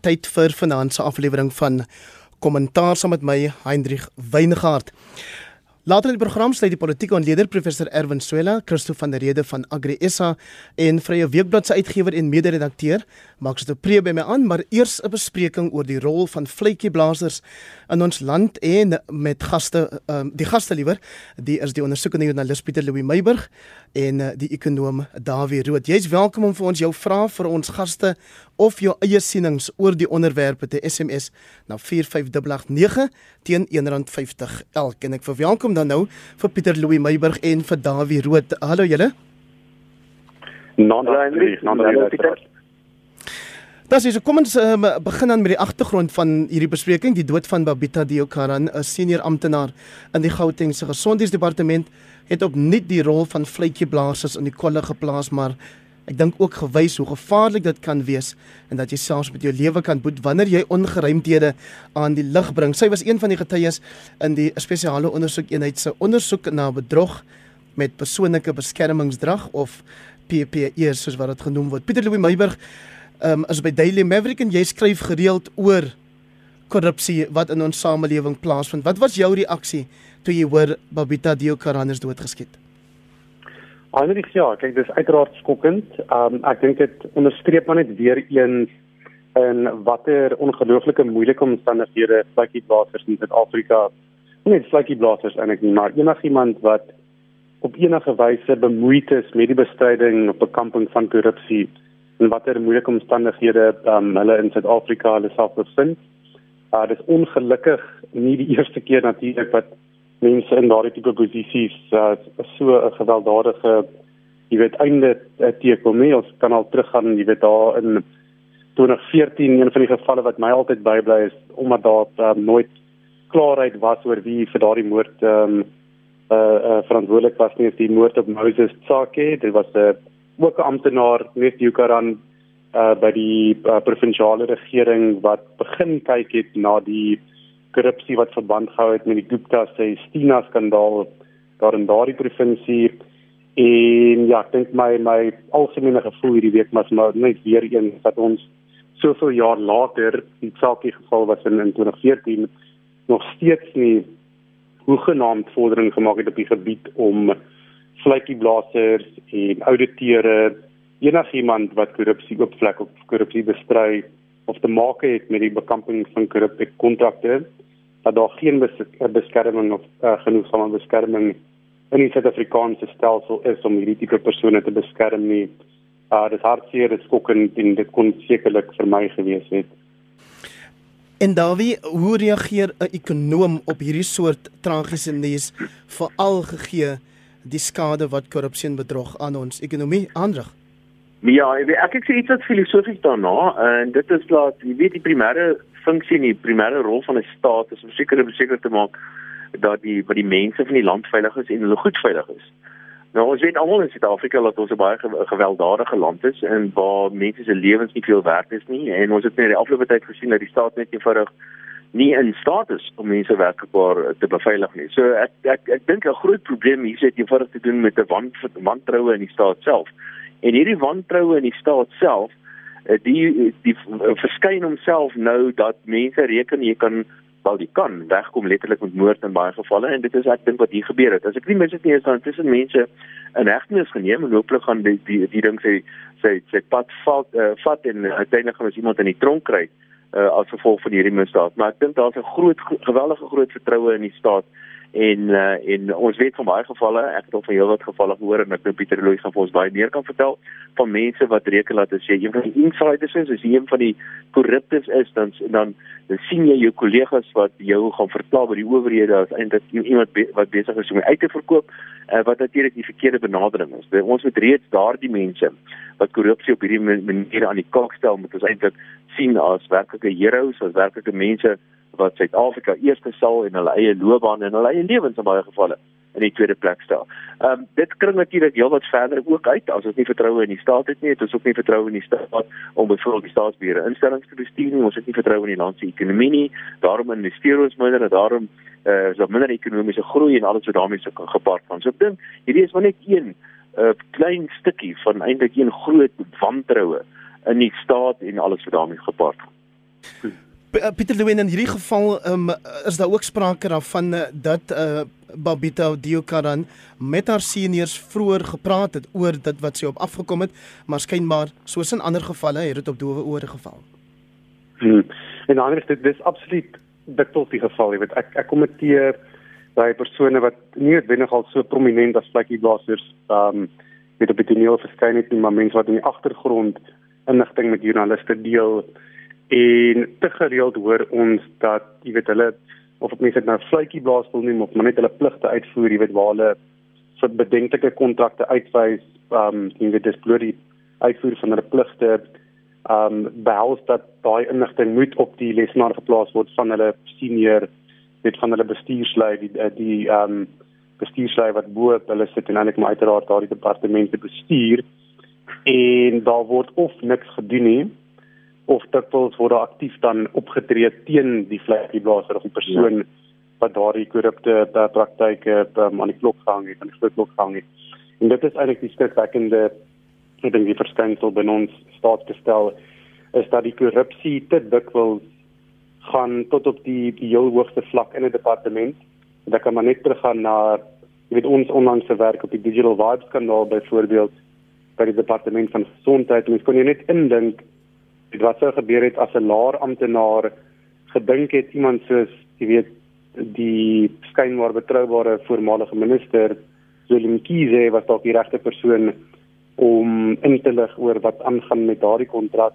Tyd vir vanaand se aflewering van Kommentaar saam met my Hendrik Weingart. Later in die program sluit die politieke ontleder professor Erwin Swela, Christo van der Rede van Agri SA en Vrye Weekblad se uitgewer en mede-redakteur. Dit 'n pre by my aan, maar eers 'n bespreking oor die rol van vletjieblassers in ons land en met gaste um, die gaste liewer, die is die ondersoekende joernalis Pieter Louw Meiburg en uh, die ekonom Dawie Rood. Jy's welkom om vir ons jou vrae vir ons gaste of jou eie sienings oor die onderwerpe te SMS na 45889 teen R1.50 elk. En ek verwelkom dan nou vir Pieter Louw Meiburg en vir Dawie Rood. Hallo julle. Non-Hendrik, non-Hendrik. Das is kom ons um, begin dan met die agtergrond van hierdie bespreking, die dood van Babita Diokaran, 'n senior amptenaar in die Gautengse Gesondheidsdepartement, het opnuut die rol van vletjieblassers in die kolle geplaas, maar ek dink ook gewys hoe gevaarlik dit kan wees en dat jy selfs met jou lewe kan boet wanneer jy ongeruimthede aan die lig bring. Sy was een van die getuies in die spesiale ondersoekeenheid se ondersoek na bedrog met persoonlike beskermingsdrag of PPE soos wat dit genoem word. Pieter Louw Meiburg um, is by Daily Maverick en jy skryf gereeld oor korrupsie wat in ons samelewing plaasvind. Wat was jou reaksie toe jy hoor Babita Deokaran is doodgeskiet? Anders ja, kyk dis uiteraard skokkend. Um ek dink dit onderstreep maar net weer eens in watter ongelooflike moeilike omstandighede vlakkie blaasers in Suid-Afrika net vlakkie blaasers eintlik nie, maar enigiemand wat op enige wyse bemoeid is met die bestryding of bekamping van korrupsie en watter moeilike omstandighede um, hulle in Suid-Afrika hulle self bevind. Uh dis ongelukkig nie die eerste keer natuurlik wat mense in daardie tipe posisies uh, so 'n gewelddadige jy weet einde uh, teekom nie. Ons kan al teruggaan, jy weet daar in 2014 een van die gevalle wat my altyd bybly is omdat daar um, nooit klaarheid was oor wie vir daardie moord ehm um, uh, uh verantwoordelik was nie, die moord op Moses Tsake. Dit was 'n uh, ook 'n amptenaar net Yukaran uh by die uh, provinsiale regering wat begin kyk het na die korrupsie wat verband gehou het met die Gupta se Stina skandaal daar in daardie provinsie. En ja ek dink my my algemene gevoel hierdie week was maar net weer een wat ons soveel jaar later die saakie geval was in, in 2014 nog steeds nie hoegenaamd vordering gemaak het op die gebied om vletjieblassers en ouditeure enigiemand wat korrupsie oopvlek of korrupsie bestry of te maak het met die bekamping van korrupte kontrakte dat daar geen beskerming of uh, genoegsame beskerming in die Suid-Afrikaanse stelsel is om hierdie tipe persone te beskerm nie. Uh dis hartseer, dit skokkend en dit kon sekerlik vir my gewees het. En Davie, hoe reageer 'n ekonom op hierdie soort tragiese nuus veral gegee die skade wat korrupsie en bedrog aan ons ekonomie aanrig. Ja, ek ek sê iets wat filosofies daarna en dit is dat jy weet die primêre funksie en die primêre rol van 'n staat is om seker beseker te maak dat die wat die mense van die land veilig is en hulle goed veilig is. Nou ons weet almal in Suid-Afrika dat ons 'n baie gewelddadige land is en waar mense se lewens nie veel werd is nie en ons het net die afgelope tyd gesien dat die staat net eenvoudig nie in staat is om mense werklikbaar te beveilig nie. So ek ek ek dink 'n groot probleem hier sit eenvoudig te doen met 'n want wantroue in die staat self. En hierdie wantroue in die staat self, eh, die die verskyn homself nou dat mense reken jy kan wel die kan wegkom letterlik met moord in baie gevalle en dit is ek dink wat hier gebeur het. As ek nie mis dit nie is dan tussen mense in hegtenis geneem en hooplik gaan die die, die ding sê sê sê pad vat uh, vat en uiteindelik gaan ons iemand in die tronk kry uh, as gevolg van hierdie misdaad. Maar ek dink daar's 'n groot geweldige groot vertroue in die staat en uh, en ons weet van baie gevalle, ek het al van heelwat gevalle gehoor en ek dink Pieter Louw gaan vir ons baie meer kan vertel van mense wat reken dat as jy een van die insiders is, as jy een van die korruptes is, dan dan sien jy jou kollegas wat jou gaan vertel by die owerhede as eintlik iemand be, wat besig is om uit te verkoop, uh, wat natuurlik die verkeerde benadering is. By ons moet reeds daardie mense wat korrupsie op hierdie manier aan die kaak stel, moet ons eintlik sien as werklike heroes, as werklike mense wat Suid-Afrika eerste sal en hulle eie loopbaan en hulle eie lewens in baie gevalle in die tweede plek stel. Ehm um, dit kring natuurlik heelwat verder ook uit as ons nie vertroue in die staat het nie, het ons ook nie vertroue in die staat om byvoorbeeld die staatsbeheer instellings te bestuur nie, ons het nie vertroue in die land se ekonomie nie. Daarom investeer ons minder en daarom eh uh, is daar minder ekonomiese groei en alles wat daarmee se gepaard gaan. So ek dink hierdie is maar net een 'n uh, klein stukkie van eintlik een groot wantroue in die staat en alles wat daarmee gepaard gaan. uh, Pieter Lewin in hierdie geval um, is daar ook sprake daarvan uh, dat uh, Babita Diokaran met haar seniors vroeër gepraat het oor dit wat sy op afgekom het, maar skynbaar soos in ander gevalle het dit op doewe ore geval. Hmm. En anders dit dis absoluut dikwels die geval, jy weet ek ek kommenteer daai persone wat nie noodwendig al so prominent as vlekkieblassers ehm um, weet op die toneel verskyn het nie, maar mense wat in die agtergrond inligting met joernaliste deel en te gereeld hoor ons dat jy weet hulle of op mense dit nou vlekkieblaas wil noem of maar net hulle pligte uitvoer, jy weet waar hulle vir bedenklike kontrakte uitwys, ehm um, jy weet dis bloot die uitvoer van hulle pligte ehm um, behels dat daai inligting moet op die lesenaar geplaas word van hulle senior weet van hulle bestuurslei die die ehm um, bestuurslei wat bo op hulle sit en eintlik maar uiteraard daardie departemente bestuur en daar word of niks gedoen nie of dikwels word daar aktief dan opgetree teen die vlekieblaser of die persoon ja. wat daardie korrupte praktyke um, aan die klok gehang het aan die klok gehang het en dit is eintlik die skrikwekkende ek dink die verskynsel binne ons staatsgestel is dat die korrupsie te dikwels gaan tot op die die heel hoogste vlak in 'n departement. En dan kan man net teruggaan na jy weet ons onlangse werk op die Digital Vibes kanaal byvoorbeeld by die departement van gesondheid. Mens kon jy net indink wat sou gebeur het as 'n laer amptenaar gedink het iemand soos jy weet die skynbaar betroubare voormalige minister Willem Kiese was dalk die regte persoon om in te lig oor wat aangaan met daardie kontrak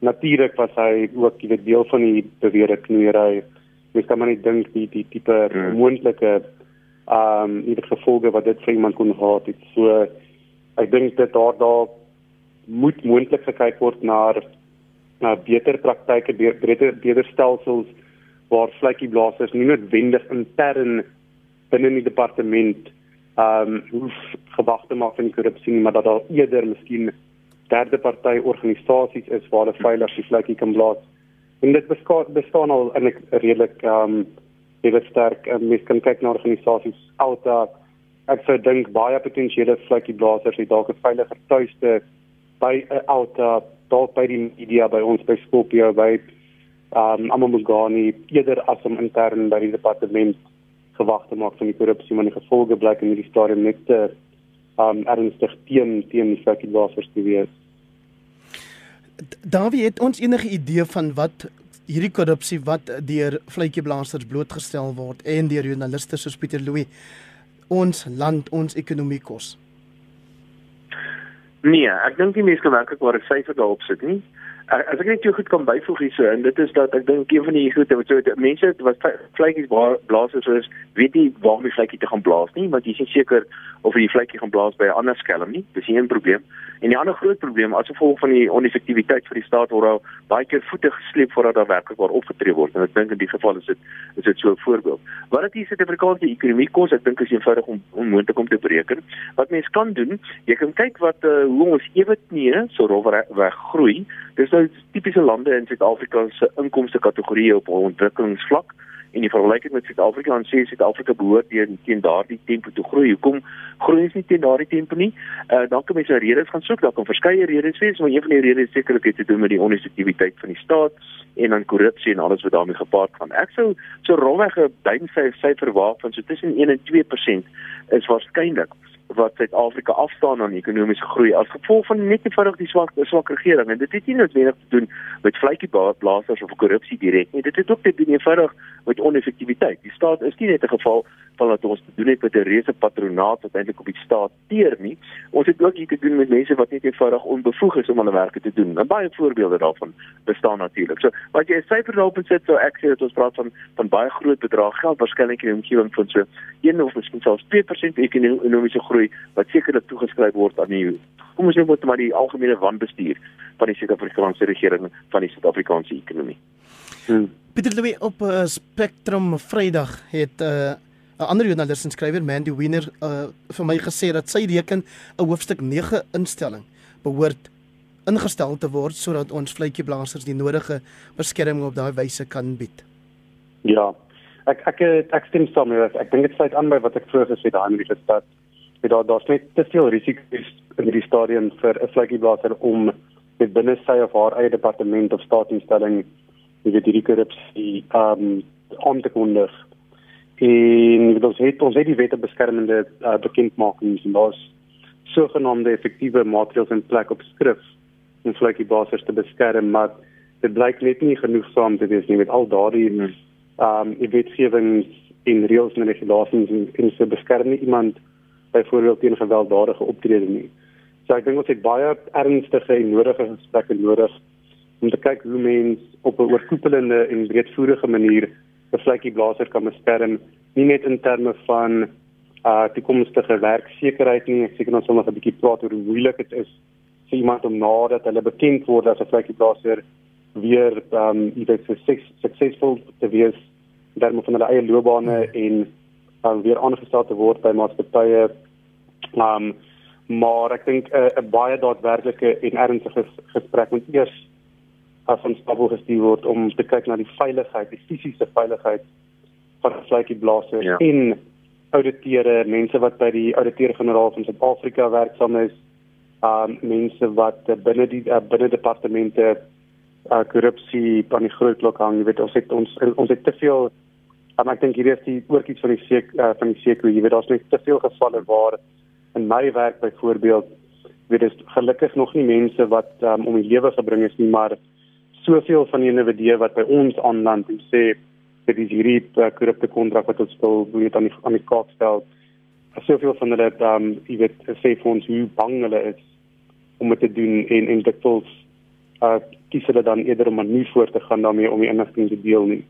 natuurlik was hy ook jy weet deel van die beweerde knoeiery. Mens kan maar net dink die die tipe hmm. moontlike ehm um, die gevolge wat dit vir iemand kon gehad het. So ek dink dit daar daar moet moontlik gekyk word na na beter praktyke, beter beter stelsels waar vlekkieblassers nie noodwendig intern binne die departement ehm um, hoef gewag te maak van korrupsie nie, maar dat daar eerder miskien derde party organisasies is waar hulle veilig die vlekkie kan blaas. En dit bestaan bestaan al in 'n redelik ehm um, baie sterk um, mens kan kyk na organisasies alta ek sou dink baie potensiële vlekkie blaasers het dalk 'n veiliger tuiste by 'n alta dalk by die media by ons by Skopje by ehm um, Amamugani eerder as om intern by die departement gewag te maak van die korrupsie maar die gevolge blyk in hierdie stadium net te um ernstig teen teen die vlekkie blaasers te wees. Dawie het ons enige idee van wat hierdie korrupsie wat deur vletjieblaasters blootgestel word en deur joernaliste soos Pieter Louw ons land ons ekonomie kos. Nee, ek dink die mense kan werklik waar 'n syfer daarop sit nie as ek net jou goed kan byvoeg hierso en dit is dat ek dink een van die goed wat so mense wat vletjies blaas is is weet nie waar die vletjie te gaan blaas nie want jy is seker of die vletjie gaan blaas by 'n ander skelm nie dis nie 'n probleem. En die ander groot probleem as gevolg van die oneffektiwiteit vir die staat word al baie keer voete gesleep voordat daar werklik waar opgetree word en ek dink in die geval is dit is dit so 'n voorbeeld. Wat dit hier Suid-Afrikaanse ekonomie kos ek dink is eenvoudig om onmoontlik om te bereken wat mense kan doen jy kan kyk wat uh, hoe ons ewetnie so rofweg groei dis nou tipiese lande in Suid-Afrika se inkomste kategorieë op ontwikkelingsvlak en die vergelyking met Suid-Afrika en sê Suid-Afrika behoort teen teen daardie tempo te groei. Hoekom groei ons nie teen daardie tempo nie? Uh dan kan mense redes gaan soek, daar kan verskeie redes wees, maar een van die redes sekerlik het te doen met die oneffektiwiteit van die staat en dan korrupsie en alles wat daarmee gepaard gaan. Ek sou so rolweg 'n duimsyfer waag van so tussen 1 en 2% is waarskynlik wat Suid-Afrika afstaan aan ekonomiese groei as gevolg van net eenvoudig die swak swak regering. En dit het nie noodwendig te doen met vletjieblaasters of korrupsie direk nie. Dit het ook te doen eenvoudig met oneffektiwiteit. Die staat is nie net 'n geval van dat ons te doen het met 'n reuse patronaat wat eintlik op die staat teer nie. Ons het ook hier te doen met mense wat net eenvoudig onbevoeg is om hulle werk te doen. En baie voorbeelde daarvan bestaan natuurlik so wat jy 'n syfer daarop sit so ek sê dat ons praat van van baie groot bedrag. Geld waarskynlik in die omgewing van so 1 of miskien selfs 2% ekonomiese groei groei wat sekerlik toegeskryf word aan die kom ons noem dit maar die algemene wanbestuur van die Suid-Afrikaanse regering van die Suid-Afrikaanse ekonomie. Hmm. Pieter Louw op uh, Spectrum Vrydag het 'n uh, 'n ander joernalis en skrywer Mandy Wiener uh, vir my gesê dat sy reken 'n hoofstuk 9 instelling behoort ingestel te word sodat ons vletjieblassers die nodige beskerming op daai wyse kan bied. Ja. Ek ek ek stem saam met jou. Ek dink dit sluit aan by wat ek vroeër gesê het daai die stad weet daar daar's net te veel risiko's in hierdie stadium vir 'n vlekkieblaser om met binne sy of haar eie departement of staatsinstelling jy weet hierdie korrupsie ehm um, aan te kondig. En dit ons het ons het die wette beskermende uh, bekendmakings en daar's sogenaamde effektiewe maatreëls in plek op skrif om vlekkie basers te beskerm, maar dit blyk net nie genoegsaam te wees nie met al daardie ehm um, wetgewings en reëls en regulasies en, en se beskerm nie iemand byvoorbeeld teen gewelddadige optrede nie. So ek dink ons het baie ernstige en nodige gesprekke nodig om te kyk hoe mens op 'n oorkoepelende en breedvoerige manier 'n vlekkie blaser kan beskerm, nie net in terme van uh toekomstige werksekerheid nie, ek seker ons sal nog 'n bietjie praat oor hoe moeilik dit is vir iemand om nadat hulle bekend word as 'n vlekkie blaser weer um iets sukses, suksesvol te wees dan van hulle eie loopbane en um, weer aangestel te word by maatskappye. Um maar ek dink 'n uh, baie daadwerklike en ernstige gesprek moet eers af van stapel gestuur word om te kyk na die veiligheid, die fisiese veiligheid van vletjie blaasers ja. en ouditeure, mense wat by die ouditeur-generaal van Suid-Afrika werksaam is, um mense wat uh, binne die uh, binne departemente uh, korrupsie aan die groot klok hang, jy weet ons het ons ons het te veel Um, ek dink hierdie is die ook iets van die seek uh, van die seker jy weet daar's net te veel gevalle waar in my werk byvoorbeeld weet dit gelukkig nog nie mense wat um, om die lewe gebring is nie maar soveel van die individue wat by ons aanland en sê dit is hierdie uh, korrupte kontrak wat ons wil weet aan die aan die kaart stel. Soveel van hulle um, jy weet sê vir ons hoe bang hulle is om dit te doen en en dit voels uh kies hulle dan eerder om nie voort te gaan daarmee om die inligting te deel nie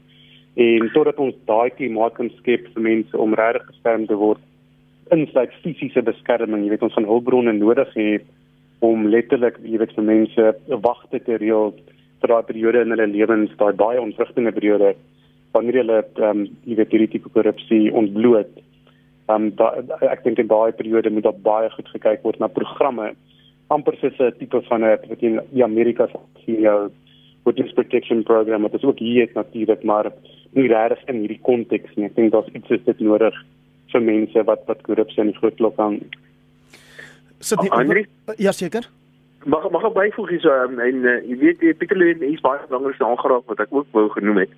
en totdat ons daai klimaat kan skep vir mense om regtig geskerm te word insluit fisiese beskerming. Jy weet ons van hulpbronne nodig het om letterlik jy weet vir mense wagte te reël vir daai periode in hulle lewens daai baie onvrugtige periode wanneer hulle ehm um, jy weet hierdie tipe korrupsie ontbloot. Ehm um, ek dink in daai periode moet daar baie goed gekyk word na programme amper soos 'n tipe van 'n wat in die Amerika se CEO witness protection program wat is ook hier is natuurlik maar nie regtig in hierdie konteks nie. Ek dink daar's iets is dit nodig vir mense wat wat korrupsie in die groot klok aan. Sit nie. Ja seker. Mag mag ek byvoeg hier so um, en uh, jy weet Pieter Louw is baie belangrik aangeraak wat ek ook wou genoem het.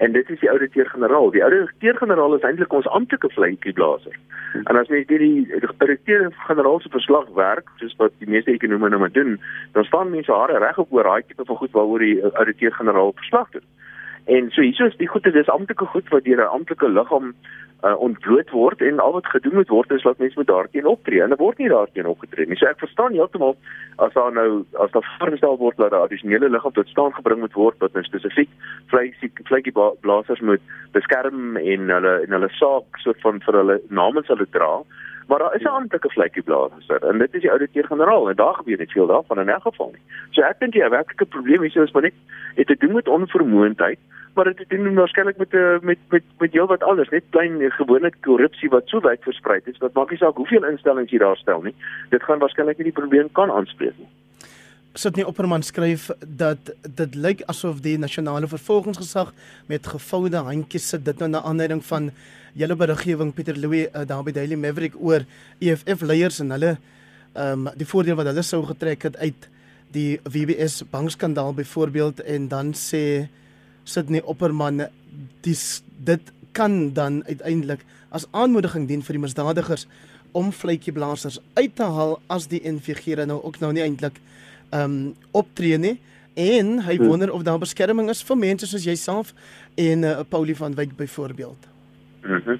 En dit is die ouditeur-generaal. Die ouditeur-generaal is eintlik ons amptelike vletjieblaser. Hmm. En as jy hierdie ouditeur-generaal se verslag werk, soos wat die meeste ekonome nou maar doen, dan staan mense hare reg op oor daai tipe van goed waaroor die ouditeur-generaal verslag doen. En so hieso is die goede dis amptelike goed wat deur 'n amptelike liggaam uh, ontbloot word en al wat gedoen moet word is dat mense moet daarteen optree en dit word nie daarteen opgetree nie. So ek verstaan heeltemal as daar nou as daar voorgestel word dat 'n addisionele liggaam tot staan gebring moet word wat nou spesifiek vleisie vletjie blaasers moet beskerm en hulle en hulle saak soort van vir hulle namens hulle dra. Maar daar is 'n amptelike vletjie blaaser en dit is die ouditeur-generaal en daar gebeur net veel daarvan in 'n geval nie. So ek dink die werklike probleem hier is maar net het te doen met onvermoëndheid maar dit doen waarskynlik met eh, met met met heel wat anders net klein eh, gewone korrupsie wat so wyd versprei is wat maak nie saak hoeveel instellings jy daar stel nie dit gaan waarskynlik nie die probleem kan aanspreek nie. Sidney Opperman skryf dat dit lyk asof die nasionale vervolgingsgesag met gevoude handjies sit. Dit nou na aanleiding van julle beriggewing Pieter Louw uh, daar by Daily Maverick oor EFF leiers en hulle ehm um, die voordeel wat hulle sou getrek het uit die WBS bankskandaal byvoorbeeld en dan sê Sidney Opperman dis dit kan dan uiteindelik as aanmoediging dien vir die misdadigers om vletjieblassers uit te haal as die NVG nou ook nou nie eintlik ehm um, optree nie en hy hmm. wonder of daar beskerming is vir mense soos jouself en uh, Paulie van Wyk byvoorbeeld. Mhm.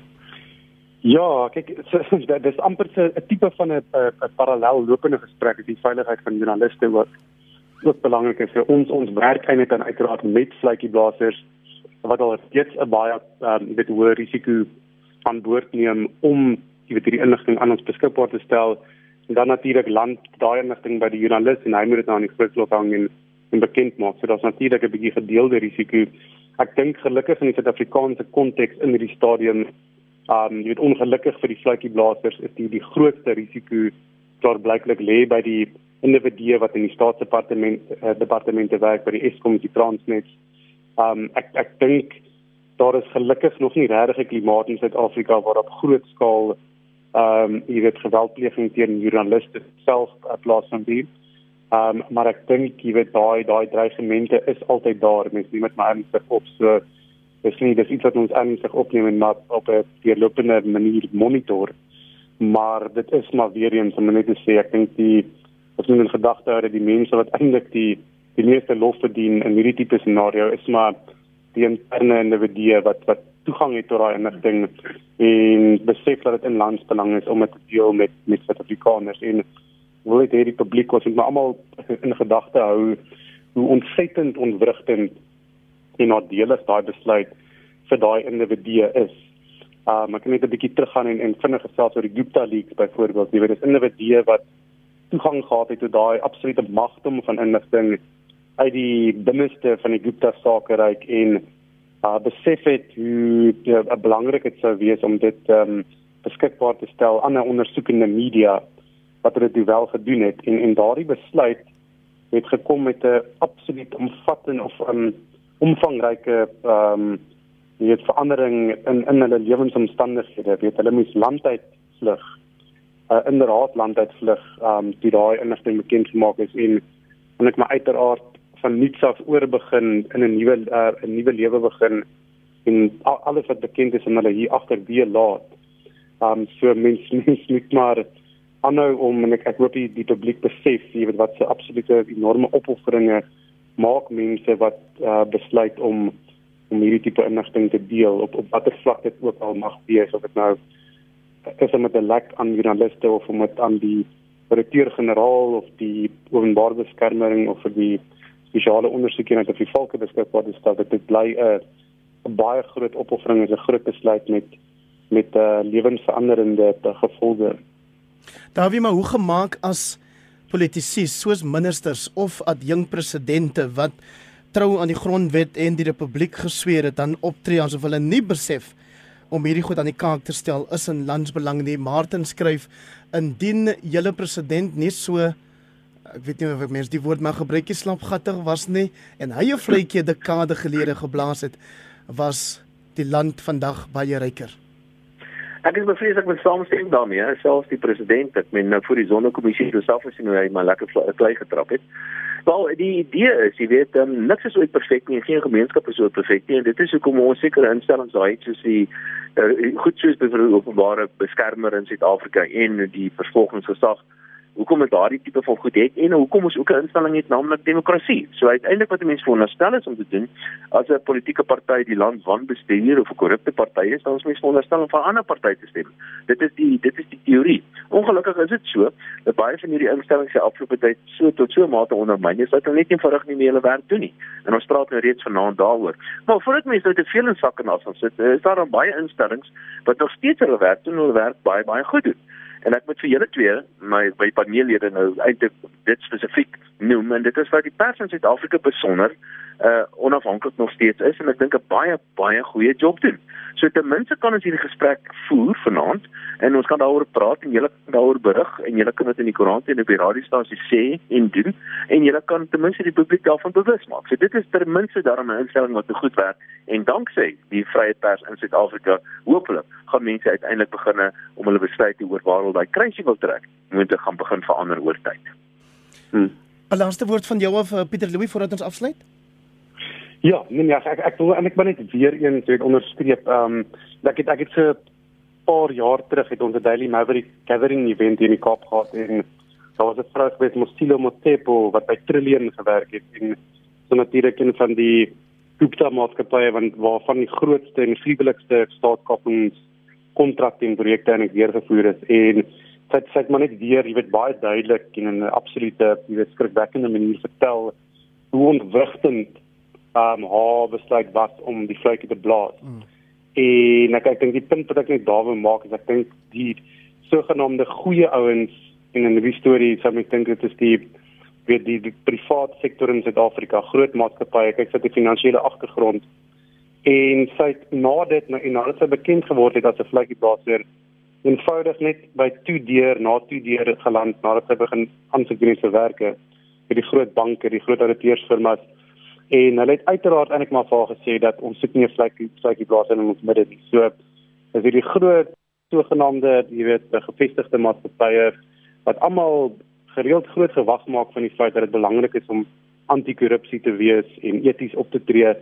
Ja, kyk dit is amper 'n tipe van 'n parallel lopende gesprek die veiligheid van joernaliste ook ook belangrik is. Vir ons ons werk eintlik dan uiteraard met vletjieblassers wat al reeds 'n baie ehm um, weet hoë risiko aan boord neem om jy weet hierdie inligting aan ons beskikbaar te stel. En dan natuurlik land daai inligting by die joernalis en hy moet dit nou aan die grootklop hang en, en bekend maak. So daar's natuurlik 'n bietjie gedeelde risiko ek dink gelukkig in die suid-Afrikaanse konteks in hierdie stadium um, jy weet ongelukkig vir die vletjieblassers is die die grootste risiko daar blyklik lê by die individue wat in die staatsdepartement uh, departemente werk by die Eskom die Transnet. Um ek ek dink daar is gelukkig nog nie regtig 'n klimaat in Suid-Afrika waar op groot skaal um jy weet geweldpleging teen joernaliste self uh, plaasvind nie. Ehm um, maar ek dink jy weet daai daai dreigemente is altyd daar. Mense neem dit maar ernstig op. So dis nie dis iets wat ons ernstig opneem en maar op 'n deurlopende manier monitor. Maar dit is maar weer eens om net te sê ek dink die as men in gedagte hou dat die mense wat eintlik die die meeste lof verdien in hierdie tipe scenario is maar die interne individue wat wat toegang het tot daai inligting en besef dat dit in landsbelang is om dit te deel met met Suid-Afrikaners en wil dit hierdie publiek ons moet maar almal in gedagte hou hoe ontsettend ontwrigtend en nadelig daai besluit vir daai individue is. Um ek kan net 'n bietjie teruggaan en en vinnig gesels oor die Gupta leaks byvoorbeeld. Jy weet dis individue wat toegang gehad het tot daai absolute magdom van inligting uit die binneste van die Gupta sakeryk en uh besef het hoe ja, belangrik dit sou wees om dit um beskikbaar te stel aan 'n ondersoekende media wat hulle dit wel gedoen het. En en daardie besluit het gekom met 'n absoluut omvattende of 'n um, omvangryke ehm um, weet verandering in in hulle lewensomstandighede. Weet hulle moes land uit vlug uh, inderdaad land uit vlug ehm um, die daai inligting bekend gemaak is. En en ek maar uiteraard van nuuts af oor begin in 'n nuwe uh, 'n nuwe lewe begin en alles wat bekend is en hulle hier agter weer laat. Um so mense mens moet maar aanhou om en ek ek hoop die, die publiek besef jy weet wat se absolute enorme opofferinge maak mense wat uh, besluit om om hierdie tipe inligting te deel op op watter vlak dit ook al mag wees of dit nou is om met 'n lek aan journaliste of om dit aan die redakteur-generaal of die openbare beskerming of vir die spesiale ondersoekie net op die volke beskikbaar te stel dit bly 'n 'n baie groot opoffering is 'n groot besluit met met uh, lewensveranderende gevolge. Daar wie maar hoe gemaak as politici soos ministers of adjunk presidente wat trou aan die grondwet en die republiek gesweer het dan optree asof hulle nie besef om hierdie goed aan die kaak te stel is in landsbelang nie. Martin skryf indien julle president nie so ek weet nie of ek mens die woord mag gebruik jy slaapgattig was nie en hy 'n vletjie dekade gelede geblaas het was die land vandag baie ryker. Ek is bevrees ek moet saamstem daarmee, selfs die president, ek meen nou voor die sonnekommissie self as hy maar lekker klei getrap het. Wel, die idee is, jy weet, um, niks is ooit perfek nie, geen gemeenskap is ooit perfek nie en dit is hoekom ons sekere instellings daai soos die uh, goed soos byvoorbeeld openbare beskermer in Suid-Afrika en die vervolgingsgesag hoekom ons daardie tipe van goed het en hoekom ons ook 'n instelling het naamlik demokrasie. So uiteindelik wat 'n mens veronderstel is om te doen as 'n politieke party die land wanbestuur of 'n korrupte party is, dan is mens veronderstel om vir 'n ander party te stem. Dit is die dit is die teorie. Ongelukkig is dit so dat baie van hierdie instellings se afgelope tyd so tot so 'n mate ondermyn is dat hulle net nie verrig nie meer hulle werk doen nie. En ons praat nou reeds vanaand daaroor. Maar voordat mense nou te veel in sakke gaan sit, is daar dan baie instellings wat nog steeds hulle werk doen, hulle werk baie baie goed doen. En ek moet vir julle twee, my my paneellede nou eintlik dit spesifiek noem en dit is wat die pers in Suid-Afrika besonder uh onafhanklik nog steeds is en ek dink 'n baie baie goeie job doen. So ten minste kan ons hierdie gesprek voer vanaand en ons kan daaroor praat en julle kan daaroor berig en julle kan dit in die koerant en op die radiostasie sê en doen en julle kan ten minste die publiek daarvan bewus maak. So dit is ten minste daarom 'n instelling wat goed werk en danksy die vrye pers in Suid-Afrika hopelik gaan mense uiteindelik beginne om hulle besluite oor waar hulle daai kruisie wil trek moet gaan begin verander oor tyd. Hm. 'n Laaste woord van jou af eh, Pieter Louw voordat ons afsluit. Ja, nee nee, ek ek wil en ek wil net weer eens weet onderstreep, ehm um, ek het ek het so 'n paar jaar terug het ons 'n Daily Maverick Gathering event in die Kaap gehad en daar was 'n vrou gewees Mosilo Motepo wat by Trillion gewerk het en so natuurlik een van die Gupta maatskappye want waarvan die grootste en vriendelikste staatskapings kontrakte en projekte en gevoer is en dit sê maar net weer, jy weet baie duidelik en in 'n absolute, jy weet skrikwekkende manier vertel hoe ontwrigtend um haar besluit was om die vletjie te blaas. Mm. En ek ek dink die punt wat ek net daar wil maak is ek dink die sogenaamde goeie ouens en in die storie sou ek dink dit is die weet die, die privaat sektor in Suid-Afrika, groot maatskappye, kyk vir die finansiële agtergrond. En sy het na dit nou en nadat sy bekend geword het as 'n vletjieblaser eenvoudig net by toe deur na toe deur geland nadat sy begin aansoek doen vir werke vir die groot banke, die groot auditeursfirmas En hulle het uiteraard eintlik maar vir gesê dat ons soek nie 'n vlekkie vlekkie plaas in ons midde nie. So is hierdie groot sogenaamde, jy weet, gevestigde maatskappye wat almal gereeld groot gewag maak van die feit dat dit belangrik is om anti-korrupsie te wees en eties op te tree,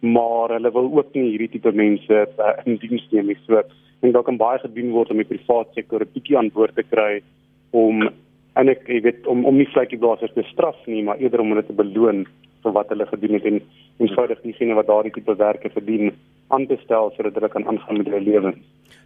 maar hulle wil ook nie hierdie tipe mense uh, in diens neem nie. So en daar kan baie gedoen word om die private sektor 'n bietjie aan boord te kry om en ek jy weet om om nie vletjieblassers te straf nie, maar eerder om hulle te beloon vir wat hulle gedoen het en eenvoudig diegene wat daardie tipe werke verdien aan te stel sodat hulle kan aangaan met hulle lewens.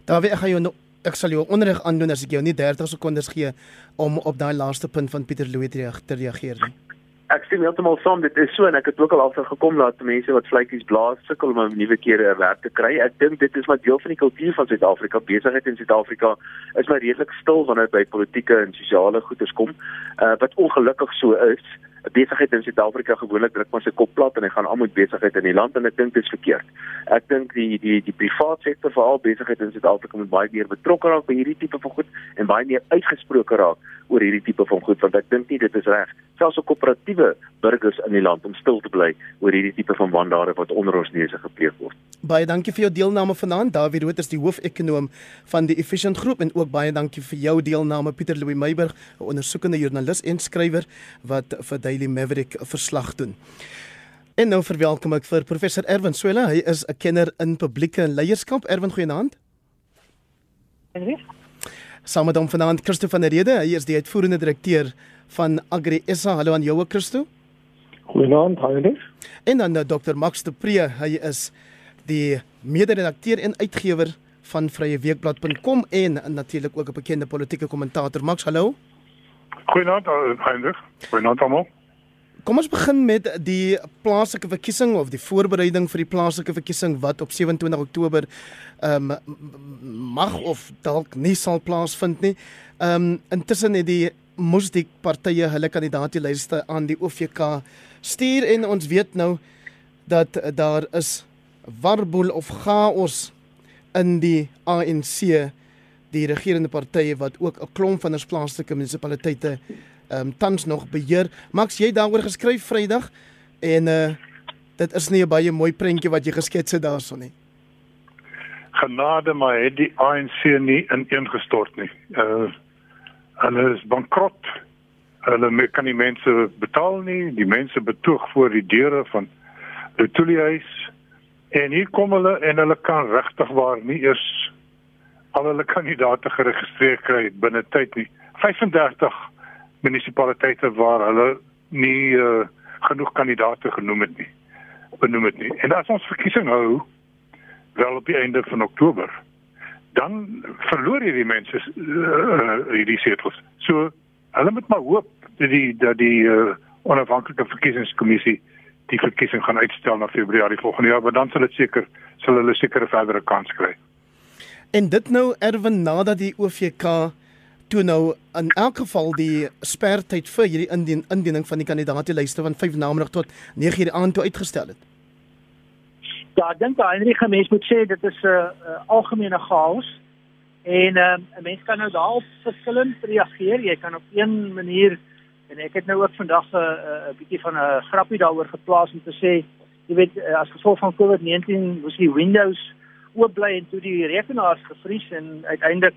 Daar wie ek gaan jou nou ek sal jou onderrig aandoen as ek jou nie 30 sekondes gee om op daai laaste punt van Pieter Louw te reageer nie. Ek stem heeltemal saam dit is so en ek het ook al agtergekom dat mense wat vletjies blaas sukkel om 'n nuwe keer 'n werk te kry. Ek dink dit is maar deel van die kultuur van Suid-Afrika. Besigheid in Suid-Afrika is maar redelik stil wanneer dit by politieke en sosiale goederes kom. Uh wat ongelukkig so is. Besigheid in Suid-Afrika gewoonlik druk maar sy kop plat en hy gaan almal besigheid in die land en ek dink dit is verkeerd. Ek dink die die die private sektor veral besigheid in Suid-Afrika moet baie meer betrokke raak by hierdie tipe van goed en baie meer uitgesproke raak oor hierdie tipe van goed want ek dink nie dit is reg selfs op koöperatiewe burgers in die land om stil te bly oor hierdie tipe van wandade wat onder ons neuse gepleeg word. Baie dankie vir jou deelname vanaand. Dawie Rood is die hoofekonoom van die Efficient Groep en ook baie dankie vir jou deelname Pieter Louw Meiburg, 'n ondersoekende joernalis en skrywer wat vir Daily Maverick verslag doen. En nou verwelkom ek vir professor Erwin Swela. Hy is 'n kenner in publieke leierskap. Erwin, goeienaand. Saam met hom vanaand Christo van der Rede. Hy is die uitvoerende direkteur van Agri SA. Hallo aan jou, Christo. Goeienaand, Henry. En dan nou Dr. Max de Pre. Hy is die mede-redakteur en uitgewer van vryeweekblad.com en natuurlik ook 'n bekende politieke kommentator. Max, hallo. Goeienaand, Henry. Goeienaand almal. Kom ons begin met die plaaslike verkiesing of die voorbereiding vir die plaaslike verkiesing wat op 27 Oktober ehm um, mag of dalk nie sal plaasvind nie. Ehm um, intussen het die Musdik partye hulle kandidaatlyste aan die OVK stuur en ons weet nou dat daar is warboel of chaos in die ANC die regerende partye wat ook 'n klomp van ons plaaslike munisipaliteite ehm um, tans nog beheer. Max, jy daaroor geskryf Vrydag en uh dit is nie 'n baie mooi prentjie wat jy geskets het daarson nie. Genade maar het die ANC nie ineengestort nie. Uh hulle is bankrot. Hulle kan nie mense betaal nie. Die mense betoog voor die deure van die Tuliehuis en hier kom hulle en hulle kan regtig waar nie eers al hulle kandidaate geregistreer kry binne tyd nie. 35 munisipaliteite waar hulle nie uh, genoeg kandidaate genoem het nie benoem het nie. En as ons verkiesing hou wel op die einde van Oktober, dan verloor jy die mense uh, hierdie setels. So hulle moet maar hoop dat die dat die uh, onafhanklike verkiesingskommissie die verkiesing gaan uitstel na Februarie volgende jaar, maar dan sal dit seker sal hulle seker 'n verdere kans kry. En dit nou erwen nadat die OVK toe nou in elk geval die spertyd vir hierdie indien, indiening van die kandidaatlyste van 5 namiddag tot 9 uur aan toe uitgestel het. Ja, ek dink Heinrich mens moet sê dit is 'n uh, uh, algemene chaos en uh, 'n mens kan nou daarop verskillend reageer. Jy kan op een manier en ek het nou ook vandag 'n uh, 'n bietjie van 'n grappie daaroor geplaas om te sê, jy weet as gevolg van COVID-19 moes die Windows oop bly en toe die rekenaars gevries en uiteindelik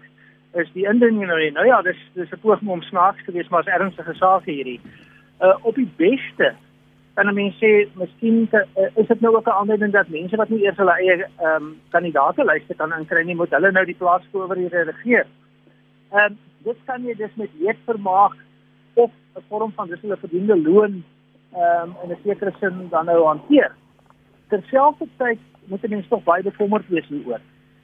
is die indiening nou nou ja dis dis 'n poging om snaaks te wees maar is ernstige saak hierdie. Uh op die beste kan 'n mens sê miskien te, uh, is dit nou ook 'n aanduiding dat mense wat nie eers hulle eie ehm um, kandidaatelyste kan inkry nie moet hulle nou die plaas oor hier regeer. Ehm um, dit kan jy dus met weet vermaak of 'n vorm van dis hulle verdiende loon ehm um, in 'n sekere sin dan nou hanteer. Terselfdertyd moet 'n mens tog baie bekommerd wees hieroor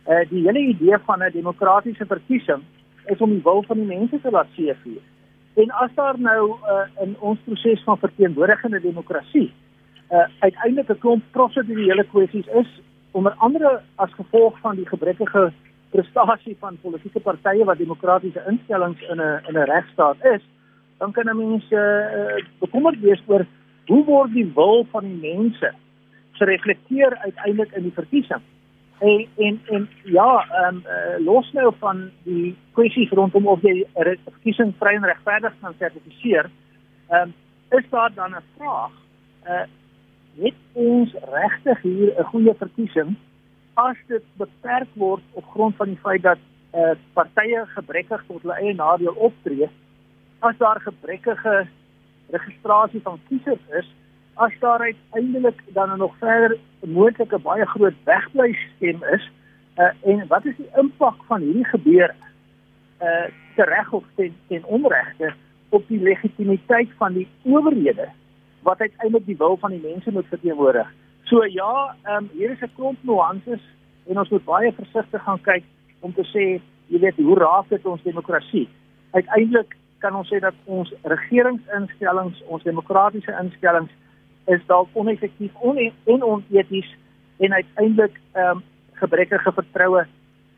uh, die hele idee van 'n demokratiese verkiesing is om die wil van die mense te laat seëvier. En as daar nou uh, in ons proses van verteenwoordigende demokrasie uh, uiteindelik 'n klomp prosedurele kwessies is onder andere as gevolg van die gebrekkige prestasie van politieke partye wat demokratiese instellings in 'n in 'n regstaat is, dan kan 'n mens uh, bekommerd wees oor hoe word die wil van die mense gereflekteer uiteindelik in die verkiesing. En en en ja, ehm um, uh, los nou van die kwessie rondom of jy verkiesing vry en regverdig kan sertifiseer. Ehm um, is daar dan 'n vraag? Uh het ons regtig hier 'n goeie verkiesing as dit beperk word op grond van die feit dat uh partye gebrekkig tot hulle eie nadeel optree? as daar gebrekkige registrasie van kiesers is, as daar uiteindelik dan nog verder moontlike baie groot wegblysstem is, uh, en wat is die impak van hierdie gebeure? Uh tereg of ten, ten onregte op die legitimiteit van die owerhede wat uiteindelik die wil van die mense moet verteenwoordig. So ja, ehm um, hier is 'n klomp nuances en ons moet baie versigtig gaan kyk om te sê, jy weet, hoe raak dit ons demokrasie? Uiteindelik kan ons sê dat ons regeringsinstellings, ons demokratiese instellings is dalk oneffektief on en oneties en uiteindelik ehm um, gebrekkige vertroue.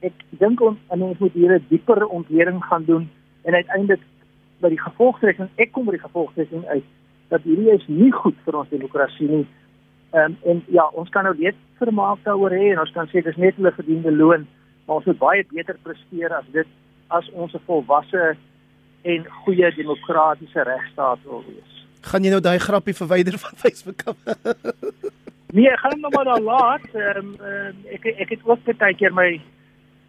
Ek dink ons moet hier 'n dieper ontleding gaan doen en uiteindelik by die gevolgtrekking, ek kom by die gevolgtrekking uit dat hierdie is nie goed vir ons demokrasie nie. Ehm um, en ja, ons kan nou net vermaak daaroor hê en ons kan sê dis net hulle verdiende loon, maar ons moet baie beter presteer as dit as ons 'n volwasse en goeie demokratiese regstaat wil wees. Gaan jy nou daai grappie verwyder van Facebook af? nee, ek gaan hom nou maar daar laat. Ehm um, ek ek het ook baie keer my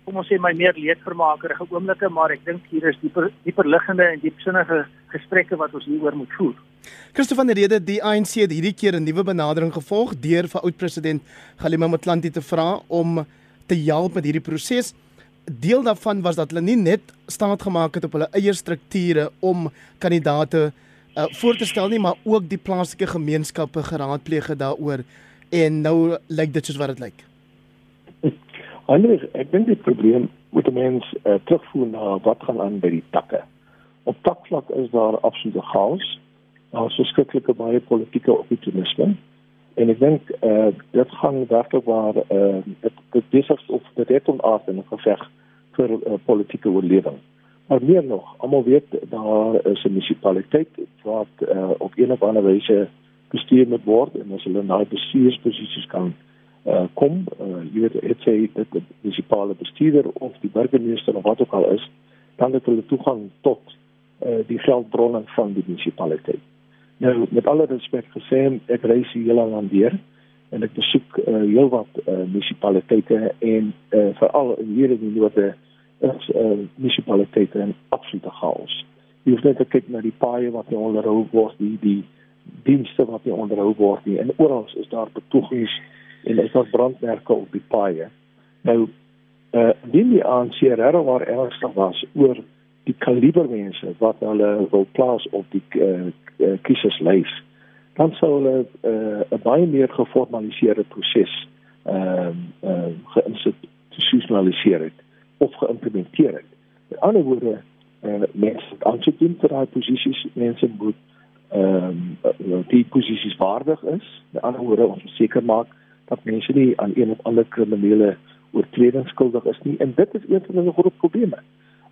kom ons sê my meer leedvermakerige oomblikke, maar ek dink hier is dieper dieper liggende en diepsinnige gesprekke wat ons hieroor moet voer. Christoffel van der Rede, die ANC het hierdie keer 'n nuwe benadering gevolg deur vir oud-president Galima Motlanthe te vra om te help met hierdie proses deel daarvan was dat hulle nie net staat gemaak het op hulle eie strukture om kandidate uh, voor te stel nie, maar ook die plaaslike gemeenskappe geraadpleeg daaroor en nou lyk dit soos wat dit lyk. Anders, ek dink die probleem moet die mens uh, terugvoer na wat gaan aan by die takke. Op takvlak is daar absolute chaos. Daar is verskriklike baie politieke opportunisme en ek dink uh, dit gaan werklik waar uh, dit dit besig of dit het onaard in 'n geveg vir uh, politieke oorlewing. Maar meer nog, almal weet daar is 'n munisipaliteit wat uh, op een of ander wyse bestuur moet word en as hulle na bestuursposisies kan uh, kom, uh, jy weet dit sê dat die munisipale bestuurder of die burgemeester of wat ook al is, dan het hulle toegang tot uh, die geldbronne van die munisipaliteit. Nou met alle respek gesê, ek reis hier heel aan deur en ek besoek uh, heelwat uh, munisipaliteite en uh, veral hier in die noorde is uh, munisipaliteite in absolute chaos. Jy hoef net te kyk na die paaie wat nie onderhou word nie, die dienste wat nie onderhou word nie en oral is daar betogings en is daar brandmerke op die paaie. Nou uh die die ANC regtig waar ernstig was oor die kaliber mense wat hulle wil plaas op die uh, uh, kieserslys dan sou hulle 'n uh, baie meer geformaliseerde proses ehm uh, uh, geïnstitusionaliseer het of geïmplementeer het. Met ander woorde, uh, mense wat aansoek doen vir daai posisies, mense moet ehm um, die posisies waardig is. Met ander woorde, om seker maak dat mense nie aan een of ander kriminele oortreding skuldig is nie. En dit is een van die groot probleme.